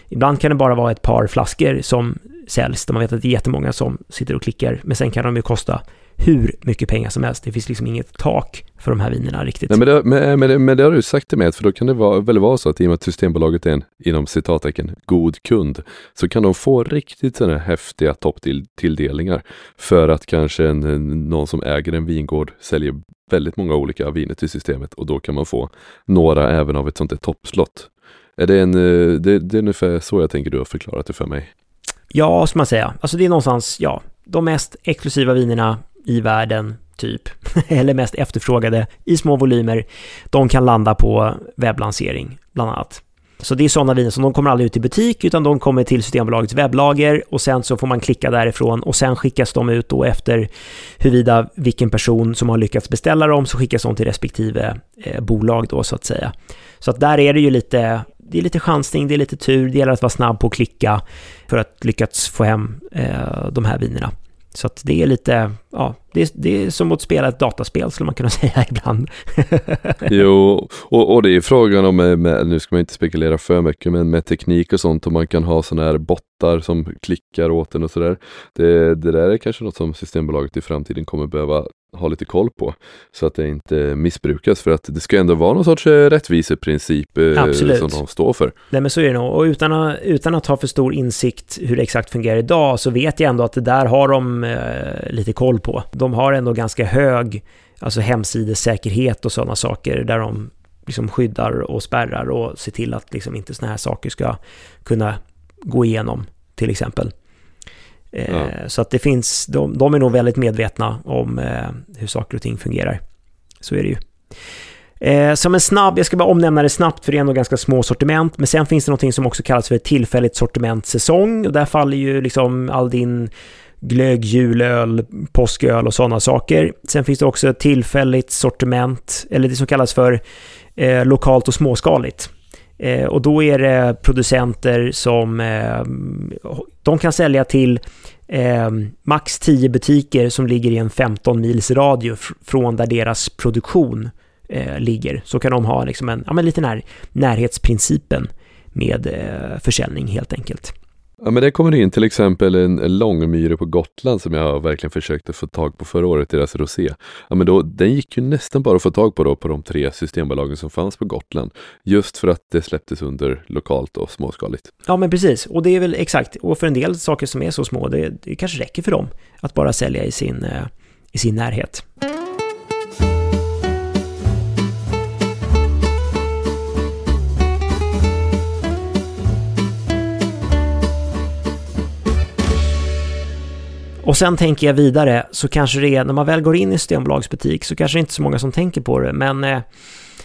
Ibland kan det bara vara ett par flaskor som säljs, där man vet att det är jättemånga som sitter och klickar, men sen kan de ju kosta hur mycket pengar som helst. Det finns liksom inget tak för de här vinerna riktigt. Nej, men, det, men, men, men det har du sagt till mig, för då kan det vara, väl vara så att i och med att Systembolaget är en, inom citattecken, god kund, så kan de få riktigt sådana häftiga topptilldelningar för att kanske en, någon som äger en vingård säljer väldigt många olika viner till systemet och då kan man få några även av ett sånt här toppslott. Är det, en, eh, det, det är ungefär så jag tänker du har förklarat det för mig. Ja, ska man säga. Alltså det är någonstans, ja, de mest exklusiva vinerna i världen, typ, eller mest efterfrågade i små volymer, de kan landa på webblansering, bland annat. Så det är sådana viner som de kommer aldrig ut i butik, utan de kommer till Systembolagets webblager och sen så får man klicka därifrån och sen skickas de ut då efter huruvida vilken person som har lyckats beställa dem så skickas de till respektive eh, bolag då så att säga. Så att där är det ju lite, det är lite chansning, det är lite tur, det gäller att vara snabb på att klicka för att lyckas få hem eh, de här vinerna. Så att det är lite, ja, det är, det är som att spela ett dataspel skulle man kunna säga ibland. jo, och, och det är frågan om, med, med, nu ska man inte spekulera för mycket, men med teknik och sånt, om man kan ha sådana här bottar som klickar åt en och sådär. Det, det där är kanske något som Systembolaget i framtiden kommer behöva ha lite koll på så att det inte missbrukas för att det ska ändå vara någon sorts eh, rättviseprincip eh, som de står för. Nej men så är det nog och utan att, utan att ha för stor insikt hur det exakt fungerar idag så vet jag ändå att det där har de eh, lite koll på. De har ändå ganska hög alltså hemsidesäkerhet och sådana saker där de liksom skyddar och spärrar och ser till att liksom inte sådana här saker ska kunna gå igenom till exempel. Eh, ja. Så att det finns, de, de, är nog väldigt medvetna om eh, hur saker och ting fungerar. Så är det ju. Eh, som en snabb, jag ska bara omnämna det snabbt för det är ändå ganska små sortiment, men sen finns det någonting som också kallas för tillfälligt sortimentsäsong och där faller ju liksom all din glögg, julöl, påsköl och sådana saker. Sen finns det också ett tillfälligt sortiment, eller det som kallas för eh, lokalt och småskaligt. Eh, och då är det producenter som eh, de kan sälja till eh, max 10 butiker som ligger i en 15 mils radio från där deras produktion eh, ligger. Så kan de ha liksom en, ja, men lite när, närhetsprincipen med eh, försäljning helt enkelt. Ja men det kommer in till exempel en, en långmyre på Gotland som jag verkligen försökte få tag på förra året, deras rosé. Ja men då, den gick ju nästan bara att få tag på då på de tre systembolagen som fanns på Gotland. Just för att det släpptes under lokalt och småskaligt. Ja men precis, och det är väl exakt, och för en del saker som är så små, det, det kanske räcker för dem att bara sälja i sin, eh, i sin närhet. Och sen tänker jag vidare så kanske det är, när man väl går in i Systembolagsbutik så kanske det inte är så många som tänker på det, men eh,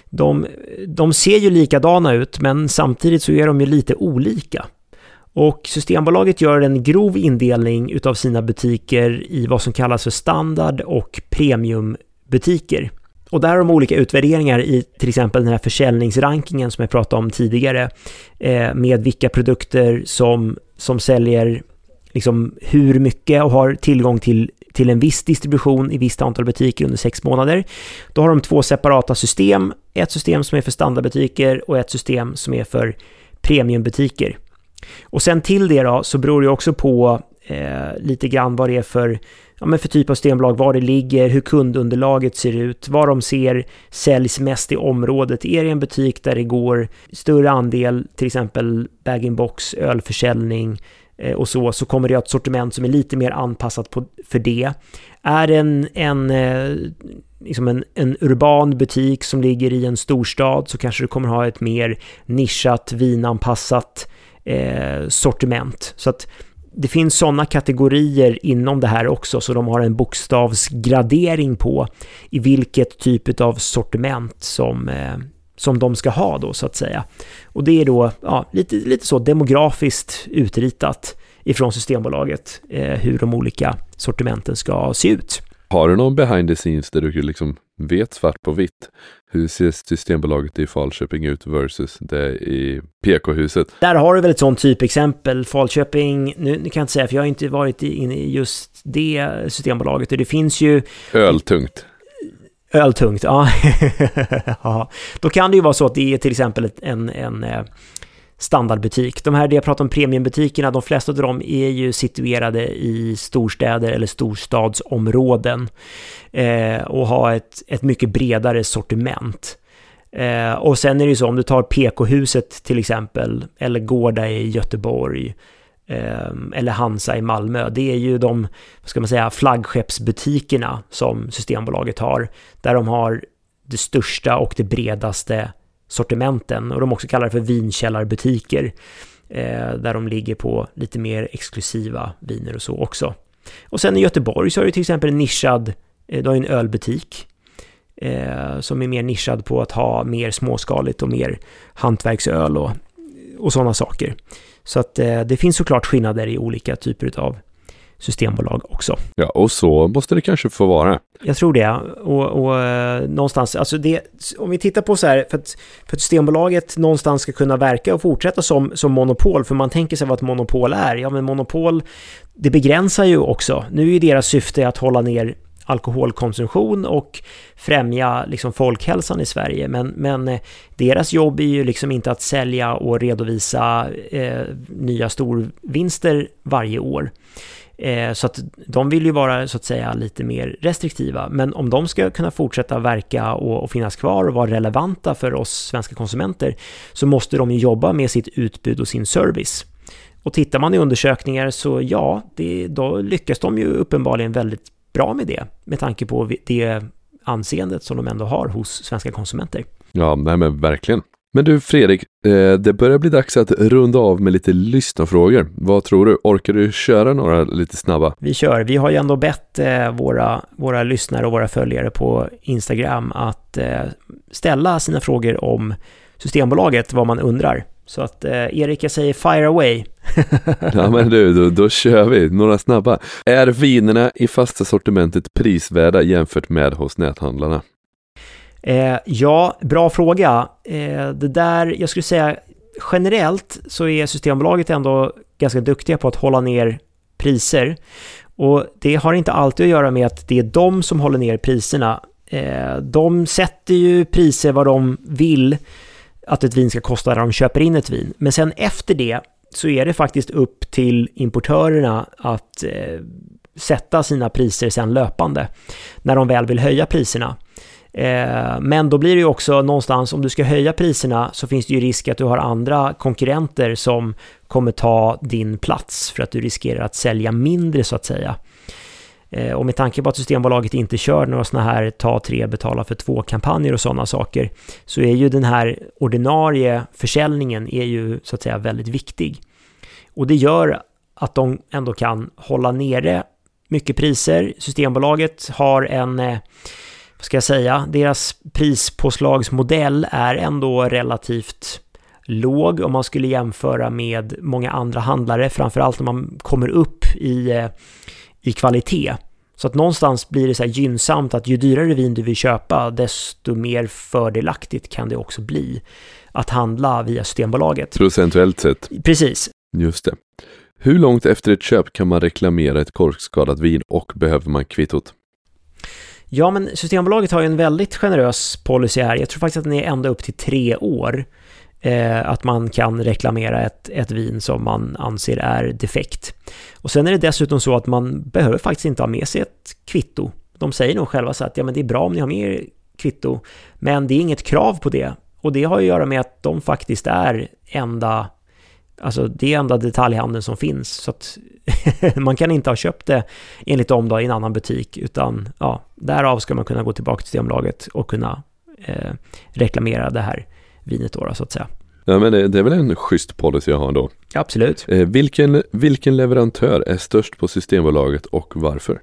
de, de ser ju likadana ut, men samtidigt så är de ju lite olika. Och Systembolaget gör en grov indelning utav sina butiker i vad som kallas för standard och premiumbutiker. Och där har de olika utvärderingar i till exempel den här försäljningsrankingen som jag pratade om tidigare eh, med vilka produkter som, som säljer liksom hur mycket och har tillgång till, till en viss distribution i visst antal butiker under sex månader. Då har de två separata system. Ett system som är för standardbutiker och ett system som är för premiumbutiker. Och sen till det då så beror det också på eh, lite grann vad det är för, ja, men för typ av systembolag, var det ligger, hur kundunderlaget ser ut, vad de ser säljs mest i området. Är det en butik där det går större andel, till exempel bag-in-box, ölförsäljning, Eh, och så, så kommer det att ett sortiment som är lite mer anpassat på, för det. Är det en, en, eh, liksom en, en urban butik som ligger i en storstad så kanske du kommer ha ett mer nischat, vinanpassat eh, sortiment. Så att det finns sådana kategorier inom det här också, så de har en bokstavsgradering på i vilket typ av sortiment som, eh, som de ska ha då så att säga. Och det är då ja, lite, lite så demografiskt utritat ifrån Systembolaget eh, hur de olika sortimenten ska se ut. Har du någon behind the scenes där du liksom vet svart på vitt hur ser Systembolaget i Falköping ut versus det i PK-huset? Där har du väl ett sånt typexempel. Falköping, nu, nu kan jag inte säga för jag har inte varit inne i just det Systembolaget. Det finns ju... Öltungt. Öltungt, ja. ja. Då kan det ju vara så att det är till exempel en, en eh, standardbutik. De här det jag pratar om premiumbutikerna, de flesta av dem är ju situerade i storstäder eller storstadsområden eh, och har ett, ett mycket bredare sortiment. Eh, och sen är det ju så om du tar PK-huset till exempel, eller Gårda i Göteborg, eh, Ehm, eller Hansa i Malmö. Det är ju de, vad ska man säga, flaggskeppsbutikerna som Systembolaget har, där de har det största och det bredaste sortimenten och de också kallar det för vinkällarbutiker eh, där de ligger på lite mer exklusiva viner och så också. Och sen i Göteborg så har du till exempel en nischad, eh, du har en ölbutik eh, som är mer nischad på att ha mer småskaligt och mer hantverksöl och, och sådana saker. Så att eh, det finns såklart skillnader i olika typer av systembolag också. Ja, och så måste det kanske få vara. Jag tror det. Och, och eh, någonstans, alltså det, om vi tittar på så här, för att, för att Systembolaget någonstans ska kunna verka och fortsätta som, som monopol, för man tänker sig vad ett monopol är. Ja, men monopol, det begränsar ju också. Nu är deras syfte att hålla ner alkoholkonsumtion och främja liksom folkhälsan i Sverige. Men, men eh, deras jobb är ju liksom inte att sälja och redovisa eh, nya storvinster varje år. Eh, så att de vill ju vara så att säga lite mer restriktiva. Men om de ska kunna fortsätta verka och, och, finnas kvar och vara relevanta för oss svenska konsumenter så måste de ju jobba med sitt utbud och sin service. Och tittar man i undersökningar så ja, det, då lyckas de ju uppenbarligen väldigt bra med det med tanke på det anseendet som de ändå har hos svenska konsumenter. Ja, nej men verkligen. Men du Fredrik, eh, det börjar bli dags att runda av med lite lyssnarfrågor. Vad tror du? Orkar du köra några lite snabba? Vi kör. Vi har ju ändå bett eh, våra, våra lyssnare och våra följare på Instagram att eh, ställa sina frågor om Systembolaget, vad man undrar. Så att Erik, jag säger fire away. ja men du, då, då kör vi. Några snabba. Är vinerna i fasta sortimentet prisvärda jämfört med hos näthandlarna? Eh, ja, bra fråga. Eh, det där, jag skulle säga generellt så är Systembolaget ändå ganska duktiga på att hålla ner priser. Och det har inte alltid att göra med att det är de som håller ner priserna. Eh, de sätter ju priser vad de vill att ett vin ska kosta när de köper in ett vin. Men sen efter det så är det faktiskt upp till importörerna att eh, sätta sina priser sen löpande när de väl vill höja priserna. Eh, men då blir det ju också någonstans, om du ska höja priserna så finns det ju risk att du har andra konkurrenter som kommer ta din plats för att du riskerar att sälja mindre så att säga. Eh, och med tanke på att Systembolaget inte kör några sådana här ta tre, betala för två kampanjer och sådana saker så är ju den här ordinarie försäljningen är ju så att säga väldigt viktig. Och det gör att de ändå kan hålla nere mycket priser. Systembolaget har en eh, vad ska jag säga, deras prispåslagsmodell är ändå relativt låg om man skulle jämföra med många andra handlare, framförallt när man kommer upp i, eh, i kvalitet. Så att någonstans blir det så här gynnsamt att ju dyrare vin du vill köpa, desto mer fördelaktigt kan det också bli att handla via Systembolaget. Procentuellt sett. Precis. Just det. Hur långt efter ett köp kan man reklamera ett korkskadat vin och behöver man kvittot? Ja, men Systembolaget har ju en väldigt generös policy här. Jag tror faktiskt att den är ända upp till tre år. Eh, att man kan reklamera ett, ett vin som man anser är defekt. Och sen är det dessutom så att man behöver faktiskt inte ha med sig ett kvitto. De säger nog själva så att ja, men det är bra om ni har med er kvitto, men det är inget krav på det. Och det har att göra med att de faktiskt är enda Alltså det är enda detaljhandeln som finns. Så att man kan inte ha köpt det enligt dem då i en annan butik. Utan ja, därav ska man kunna gå tillbaka till Systembolaget och kunna eh, reklamera det här vinet då, då så att säga. Ja men det, det, är väl en schysst policy jag har då. Absolut. Eh, vilken, vilken leverantör är störst på Systembolaget och varför?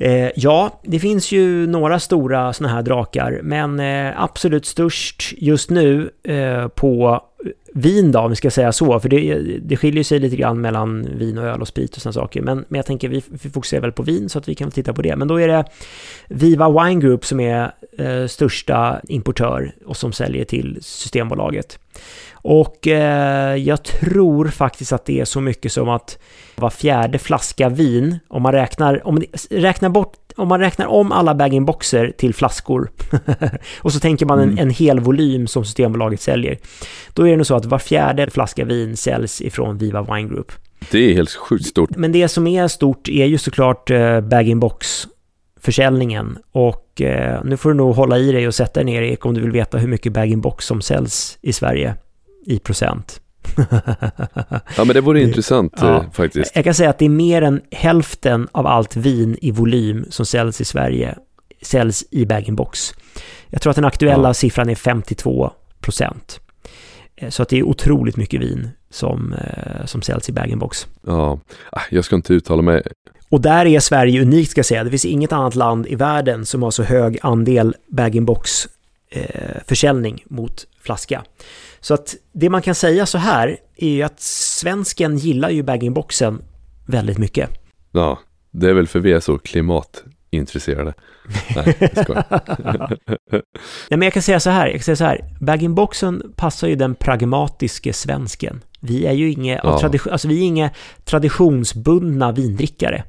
Eh, ja, det finns ju några stora sådana här drakar, men eh, absolut störst just nu eh, på eh, vin då, om vi ska säga så, för det, det skiljer sig lite grann mellan vin och öl och sprit och sådana saker, men, men jag tänker vi, vi fokuserar väl på vin så att vi kan titta på det. Men då är det Viva Wine Group som är eh, största importör och som säljer till Systembolaget. Och eh, jag tror faktiskt att det är så mycket som att var fjärde flaska vin, om man räknar, om man räknar bort om man räknar om alla bag-in-boxer till flaskor och så tänker man en, mm. en hel volym som Systembolaget säljer, då är det nog så att var fjärde flaska vin säljs ifrån Viva Wine Group. Det är helt sjukt stort. Men det som är stort är ju såklart eh, bag-in-box försäljningen och eh, nu får du nog hålla i dig och sätta dig ner Erik om du vill veta hur mycket bag-in-box som säljs i Sverige i procent. ja men det vore intressant ja, eh, faktiskt. Jag kan säga att det är mer än hälften av allt vin i volym som säljs i Sverige säljs i bag-in-box. Jag tror att den aktuella ja. siffran är 52 procent. Eh, så att det är otroligt mycket vin som, eh, som säljs i bag-in-box. Ja, ah, jag ska inte uttala mig. Och där är Sverige unikt ska jag säga. Det finns inget annat land i världen som har så hög andel bag-in-box försäljning mot flaska. Så att det man kan säga så här är ju att svensken gillar ju bag-in-boxen väldigt mycket. Ja, det är väl för vi är så klimatintresserade. Nej, jag. Nej, men jag kan säga så här, jag kan säga så här, bag-in-boxen passar ju den pragmatiske svensken. Vi är ju inga, ja. tradition, alltså vi är inga traditionsbundna vindrickare.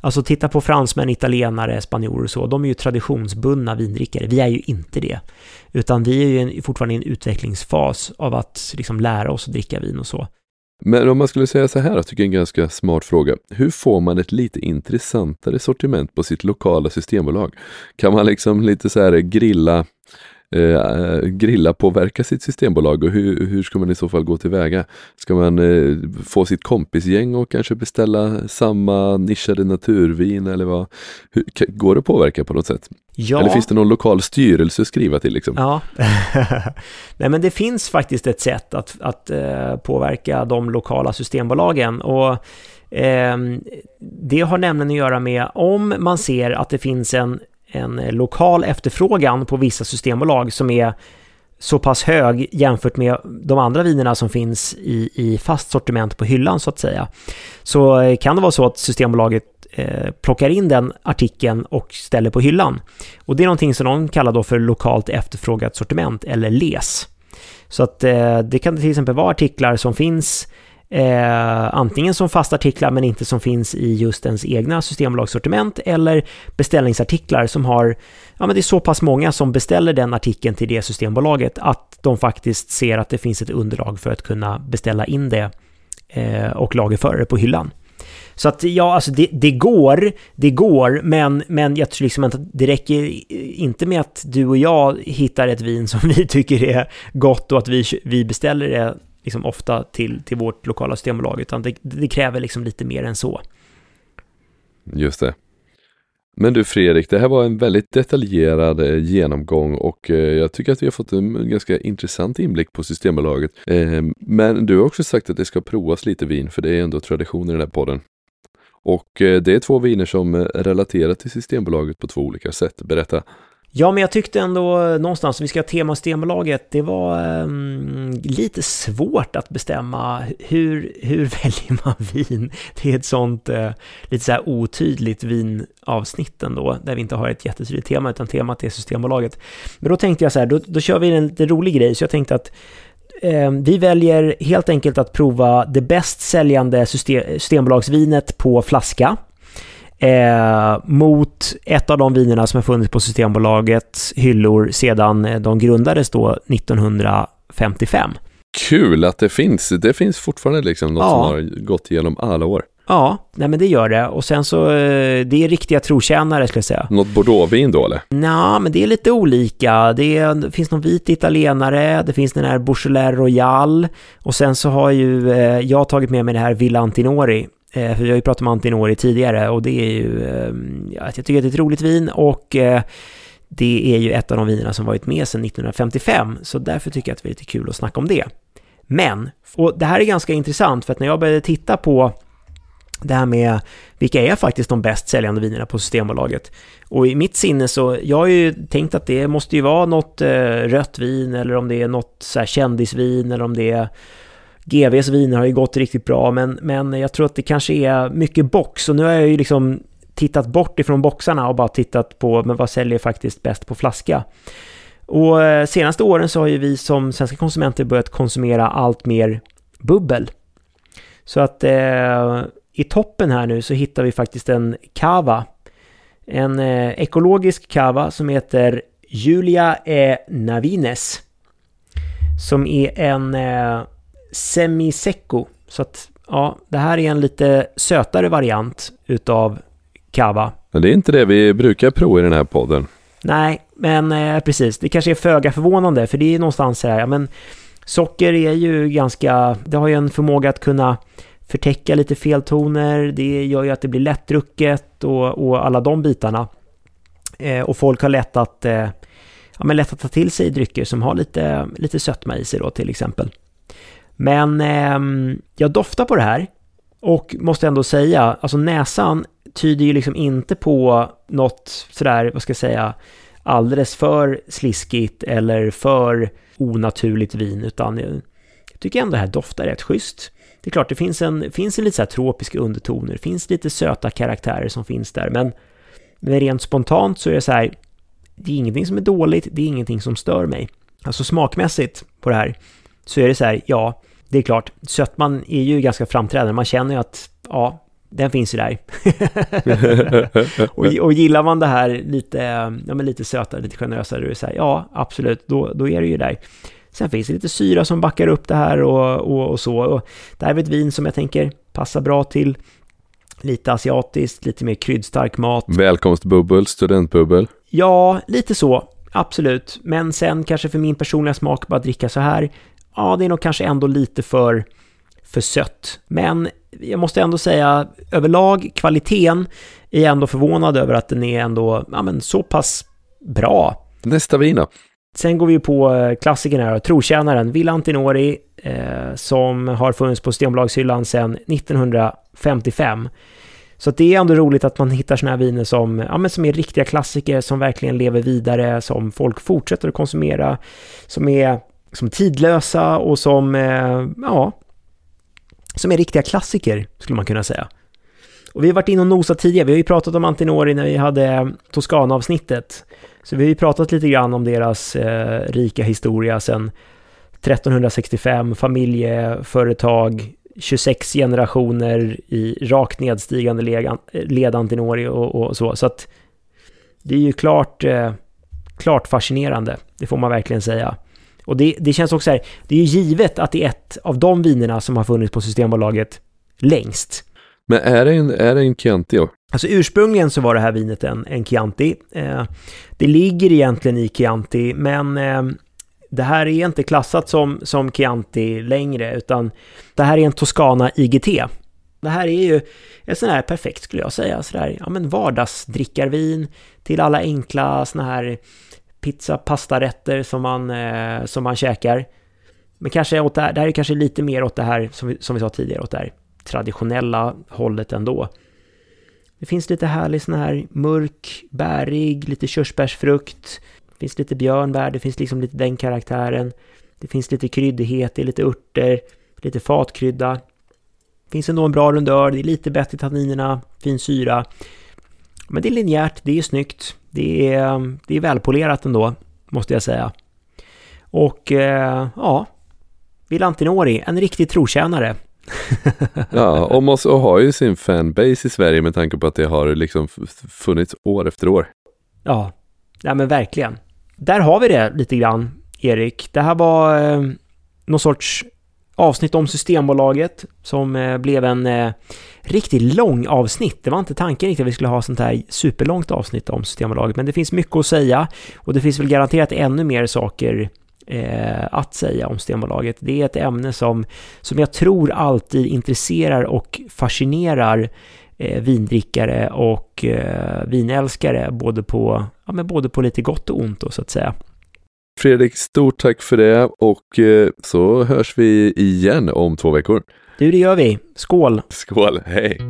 Alltså titta på fransmän, italienare, spanjorer och så, de är ju traditionsbundna vindrickare. Vi är ju inte det. Utan vi är ju en, fortfarande i en utvecklingsfas av att liksom lära oss att dricka vin och så. Men om man skulle säga så här, jag tycker jag är en ganska smart fråga. Hur får man ett lite intressantare sortiment på sitt lokala systembolag? Kan man liksom lite så här grilla eh, grilla påverka sitt systembolag och hur, hur ska man i så fall gå tillväga? Ska man eh, få sitt kompisgäng och kanske beställa samma nischade naturvin eller vad? Hur, går det att påverka på något sätt? Ja. Eller finns det någon lokal styrelse att skriva till liksom? Ja, nej men det finns faktiskt ett sätt att, att eh, påverka de lokala systembolagen och eh, det har nämligen att göra med om man ser att det finns en en eh, lokal efterfrågan på vissa systembolag som är så pass hög jämfört med de andra vinerna som finns i, i fast sortiment på hyllan så att säga. Så eh, kan det vara så att Systembolaget eh, plockar in den artikeln och ställer på hyllan. Och det är någonting som de kallar då för lokalt efterfrågat sortiment eller LES. Så att eh, det kan till exempel vara artiklar som finns Eh, antingen som fasta artiklar men inte som finns i just ens egna systembolagssortiment eller beställningsartiklar som har, ja men det är så pass många som beställer den artikeln till det systembolaget att de faktiskt ser att det finns ett underlag för att kunna beställa in det eh, och lagerföra det på hyllan. Så att ja, alltså det, det, går, det går, men, men jag tror liksom att det räcker inte med att du och jag hittar ett vin som vi tycker är gott och att vi, vi beställer det liksom ofta till, till vårt lokala systembolag, utan det, det kräver liksom lite mer än så. Just det. Men du Fredrik, det här var en väldigt detaljerad eh, genomgång och eh, jag tycker att vi har fått en ganska intressant inblick på Systembolaget. Ehm, men du har också sagt att det ska provas lite vin, för det är ändå tradition i den här podden. Och eh, det är två viner som relaterar till Systembolaget på två olika sätt. Berätta. Ja, men jag tyckte ändå någonstans, om vi ska ha tema Systembolaget, det var um, lite svårt att bestämma hur, hur väljer man vin? Det är ett sånt uh, lite så här otydligt vinavsnitt ändå, där vi inte har ett jättetydligt tema, utan temat är Systembolaget. Men då tänkte jag så här, då, då kör vi en lite rolig grej, så jag tänkte att ehm, vi väljer helt enkelt att prova det bäst säljande system, Systembolagsvinet på flaska eh, mot ett av de vinerna som har funnits på Systembolagets hyllor sedan eh, de grundades då 1955. Kul att det finns. Det finns fortfarande liksom något ja. som har gått igenom alla år. Ja, nej men det gör det. Och sen så, eh, det är riktiga trotjänare skulle jag säga. Något bordeauxvin då eller? Ja, men det är lite olika. Det, är, det finns någon vit italienare, det finns den här Beaujolais Royal och sen så har ju eh, jag tagit med mig det här Villa Antinori. Eh, för vi har ju pratat om Antinori tidigare och det är ju, eh, jag tycker att det är ett roligt vin och eh, det är ju ett av de vinerna som varit med sedan 1955, så därför tycker jag att det är lite kul att snacka om det. Men, och det här är ganska intressant för att när jag började titta på det här med vilka är faktiskt de bäst säljande vinerna på Systembolaget. Och i mitt sinne så, jag har ju tänkt att det måste ju vara något eh, rött vin eller om det är något så här kändisvin eller om det är GVs viner har ju gått riktigt bra men, men jag tror att det kanske är mycket box och nu har jag ju liksom tittat bort ifrån boxarna och bara tittat på men vad säljer faktiskt bäst på flaska. Och eh, senaste åren så har ju vi som svenska konsumenter börjat konsumera allt mer bubbel. Så att eh, i toppen här nu så hittar vi faktiskt en kava. En eh, ekologisk kava som heter Julia e Navines. Som är en eh, semisecco. Så att ja, det här är en lite sötare variant utav kava. Men det är inte det vi brukar prova i den här podden. Nej, men eh, precis. Det kanske är föga förvånande, för det är någonstans så här, ja, men socker är ju ganska, det har ju en förmåga att kunna förtäcka lite feltoner, det gör ju att det blir lättdrucket och, och alla de bitarna. Eh, och folk har lätt att, eh, ja, men lätt att ta till sig drycker som har lite, lite sötma i sig då till exempel. Men eh, jag doftar på det här och måste ändå säga, alltså näsan tyder ju liksom inte på något sådär, vad ska jag säga, alldeles för sliskigt eller för onaturligt vin, utan jag tycker ändå det här doftar rätt schysst. Det är klart, det finns en, finns en lite så här tropiska undertoner, det finns lite söta karaktärer som finns där, men, men rent spontant så är det så här, det är ingenting som är dåligt, det är ingenting som stör mig. Alltså smakmässigt på det här, så är det så här, ja, det är klart, sötman är ju ganska framträdande, man känner ju att, ja, den finns ju där. och, och gillar man det här lite, ja, men lite sötare, lite generösare, då är det så här, ja, absolut, då, då är det ju där. Sen finns det lite syra som backar upp det här och, och, och så. Och det här är ett vin som jag tänker passar bra till lite asiatiskt, lite mer kryddstark mat. Välkomstbubbel, studentbubbel. Ja, lite så. Absolut. Men sen kanske för min personliga smak bara dricka så här. Ja, det är nog kanske ändå lite för, för sött. Men jag måste ändå säga överlag, kvaliteten är jag ändå förvånad över att den är ändå ja, men så pass bra. Nästa vin då? Sen går vi på eh, klassikern här, trotjänaren Villa Antinori, eh, som har funnits på Systembolagshyllan sedan 1955. Så det är ändå roligt att man hittar sådana här viner som, ja, men som är riktiga klassiker, som verkligen lever vidare, som folk fortsätter att konsumera, som är som tidlösa och som, eh, ja, som är riktiga klassiker, skulle man kunna säga. Och vi har varit inne och nosat tidigare, vi har ju pratat om Antinori när vi hade Toscana-avsnittet. Så vi har ju pratat lite grann om deras eh, rika historia sedan 1365, familjeföretag, 26 generationer i rakt nedstigande led Antinori och, och, så. Så att det är ju klart, eh, klart fascinerande, det får man verkligen säga. Och det, det känns också här, det är ju givet att det är ett av de vinerna som har funnits på Systembolaget längst. Men är det en, är det en Chianti? Alltså ursprungligen så var det här vinet en, en Chianti. Eh, det ligger egentligen i Chianti, men eh, det här är inte klassat som, som Chianti längre, utan det här är en Toscana IGT. Det här är ju ett sån här perfekt, skulle jag säga, sådär, ja men vardagsdrickarvin till alla enkla såna här pizza, pastarätter som man, eh, som man käkar. Men kanske åt det här, det här är kanske lite mer åt det här, som vi, som vi sa tidigare, åt det här traditionella hållet ändå. Det finns lite härlig sån här mörk, bärig, lite körsbärsfrukt. Det finns lite björnbär, det finns liksom lite den karaktären. Det finns lite kryddighet, det är lite örter, lite fatkrydda. Det finns ändå en bra rundör, det är lite bättre tanninerna, fin syra. Men det är linjärt, det är snyggt, det är, det är välpolerat ändå, måste jag säga. Och eh, ja, Vilantinori, en riktig trotjänare. ja, och, måste, och har ju sin fanbase i Sverige med tanke på att det har liksom funnits år efter år. Ja, ja men verkligen. Där har vi det lite grann, Erik. Det här var eh, någon sorts avsnitt om Systembolaget som eh, blev en eh, riktigt lång avsnitt. Det var inte tanken riktigt att vi skulle ha sånt här superlångt avsnitt om Systembolaget, men det finns mycket att säga och det finns väl garanterat ännu mer saker eh, att säga om Systembolaget. Det är ett ämne som, som jag tror alltid intresserar och fascinerar eh, vindrickare och eh, vinälskare, både på, ja, men både på lite gott och ont då, så att säga. Fredrik, stort tack för det och eh, så hörs vi igen om två veckor. Du, det gör vi. Skål! Skål, hej!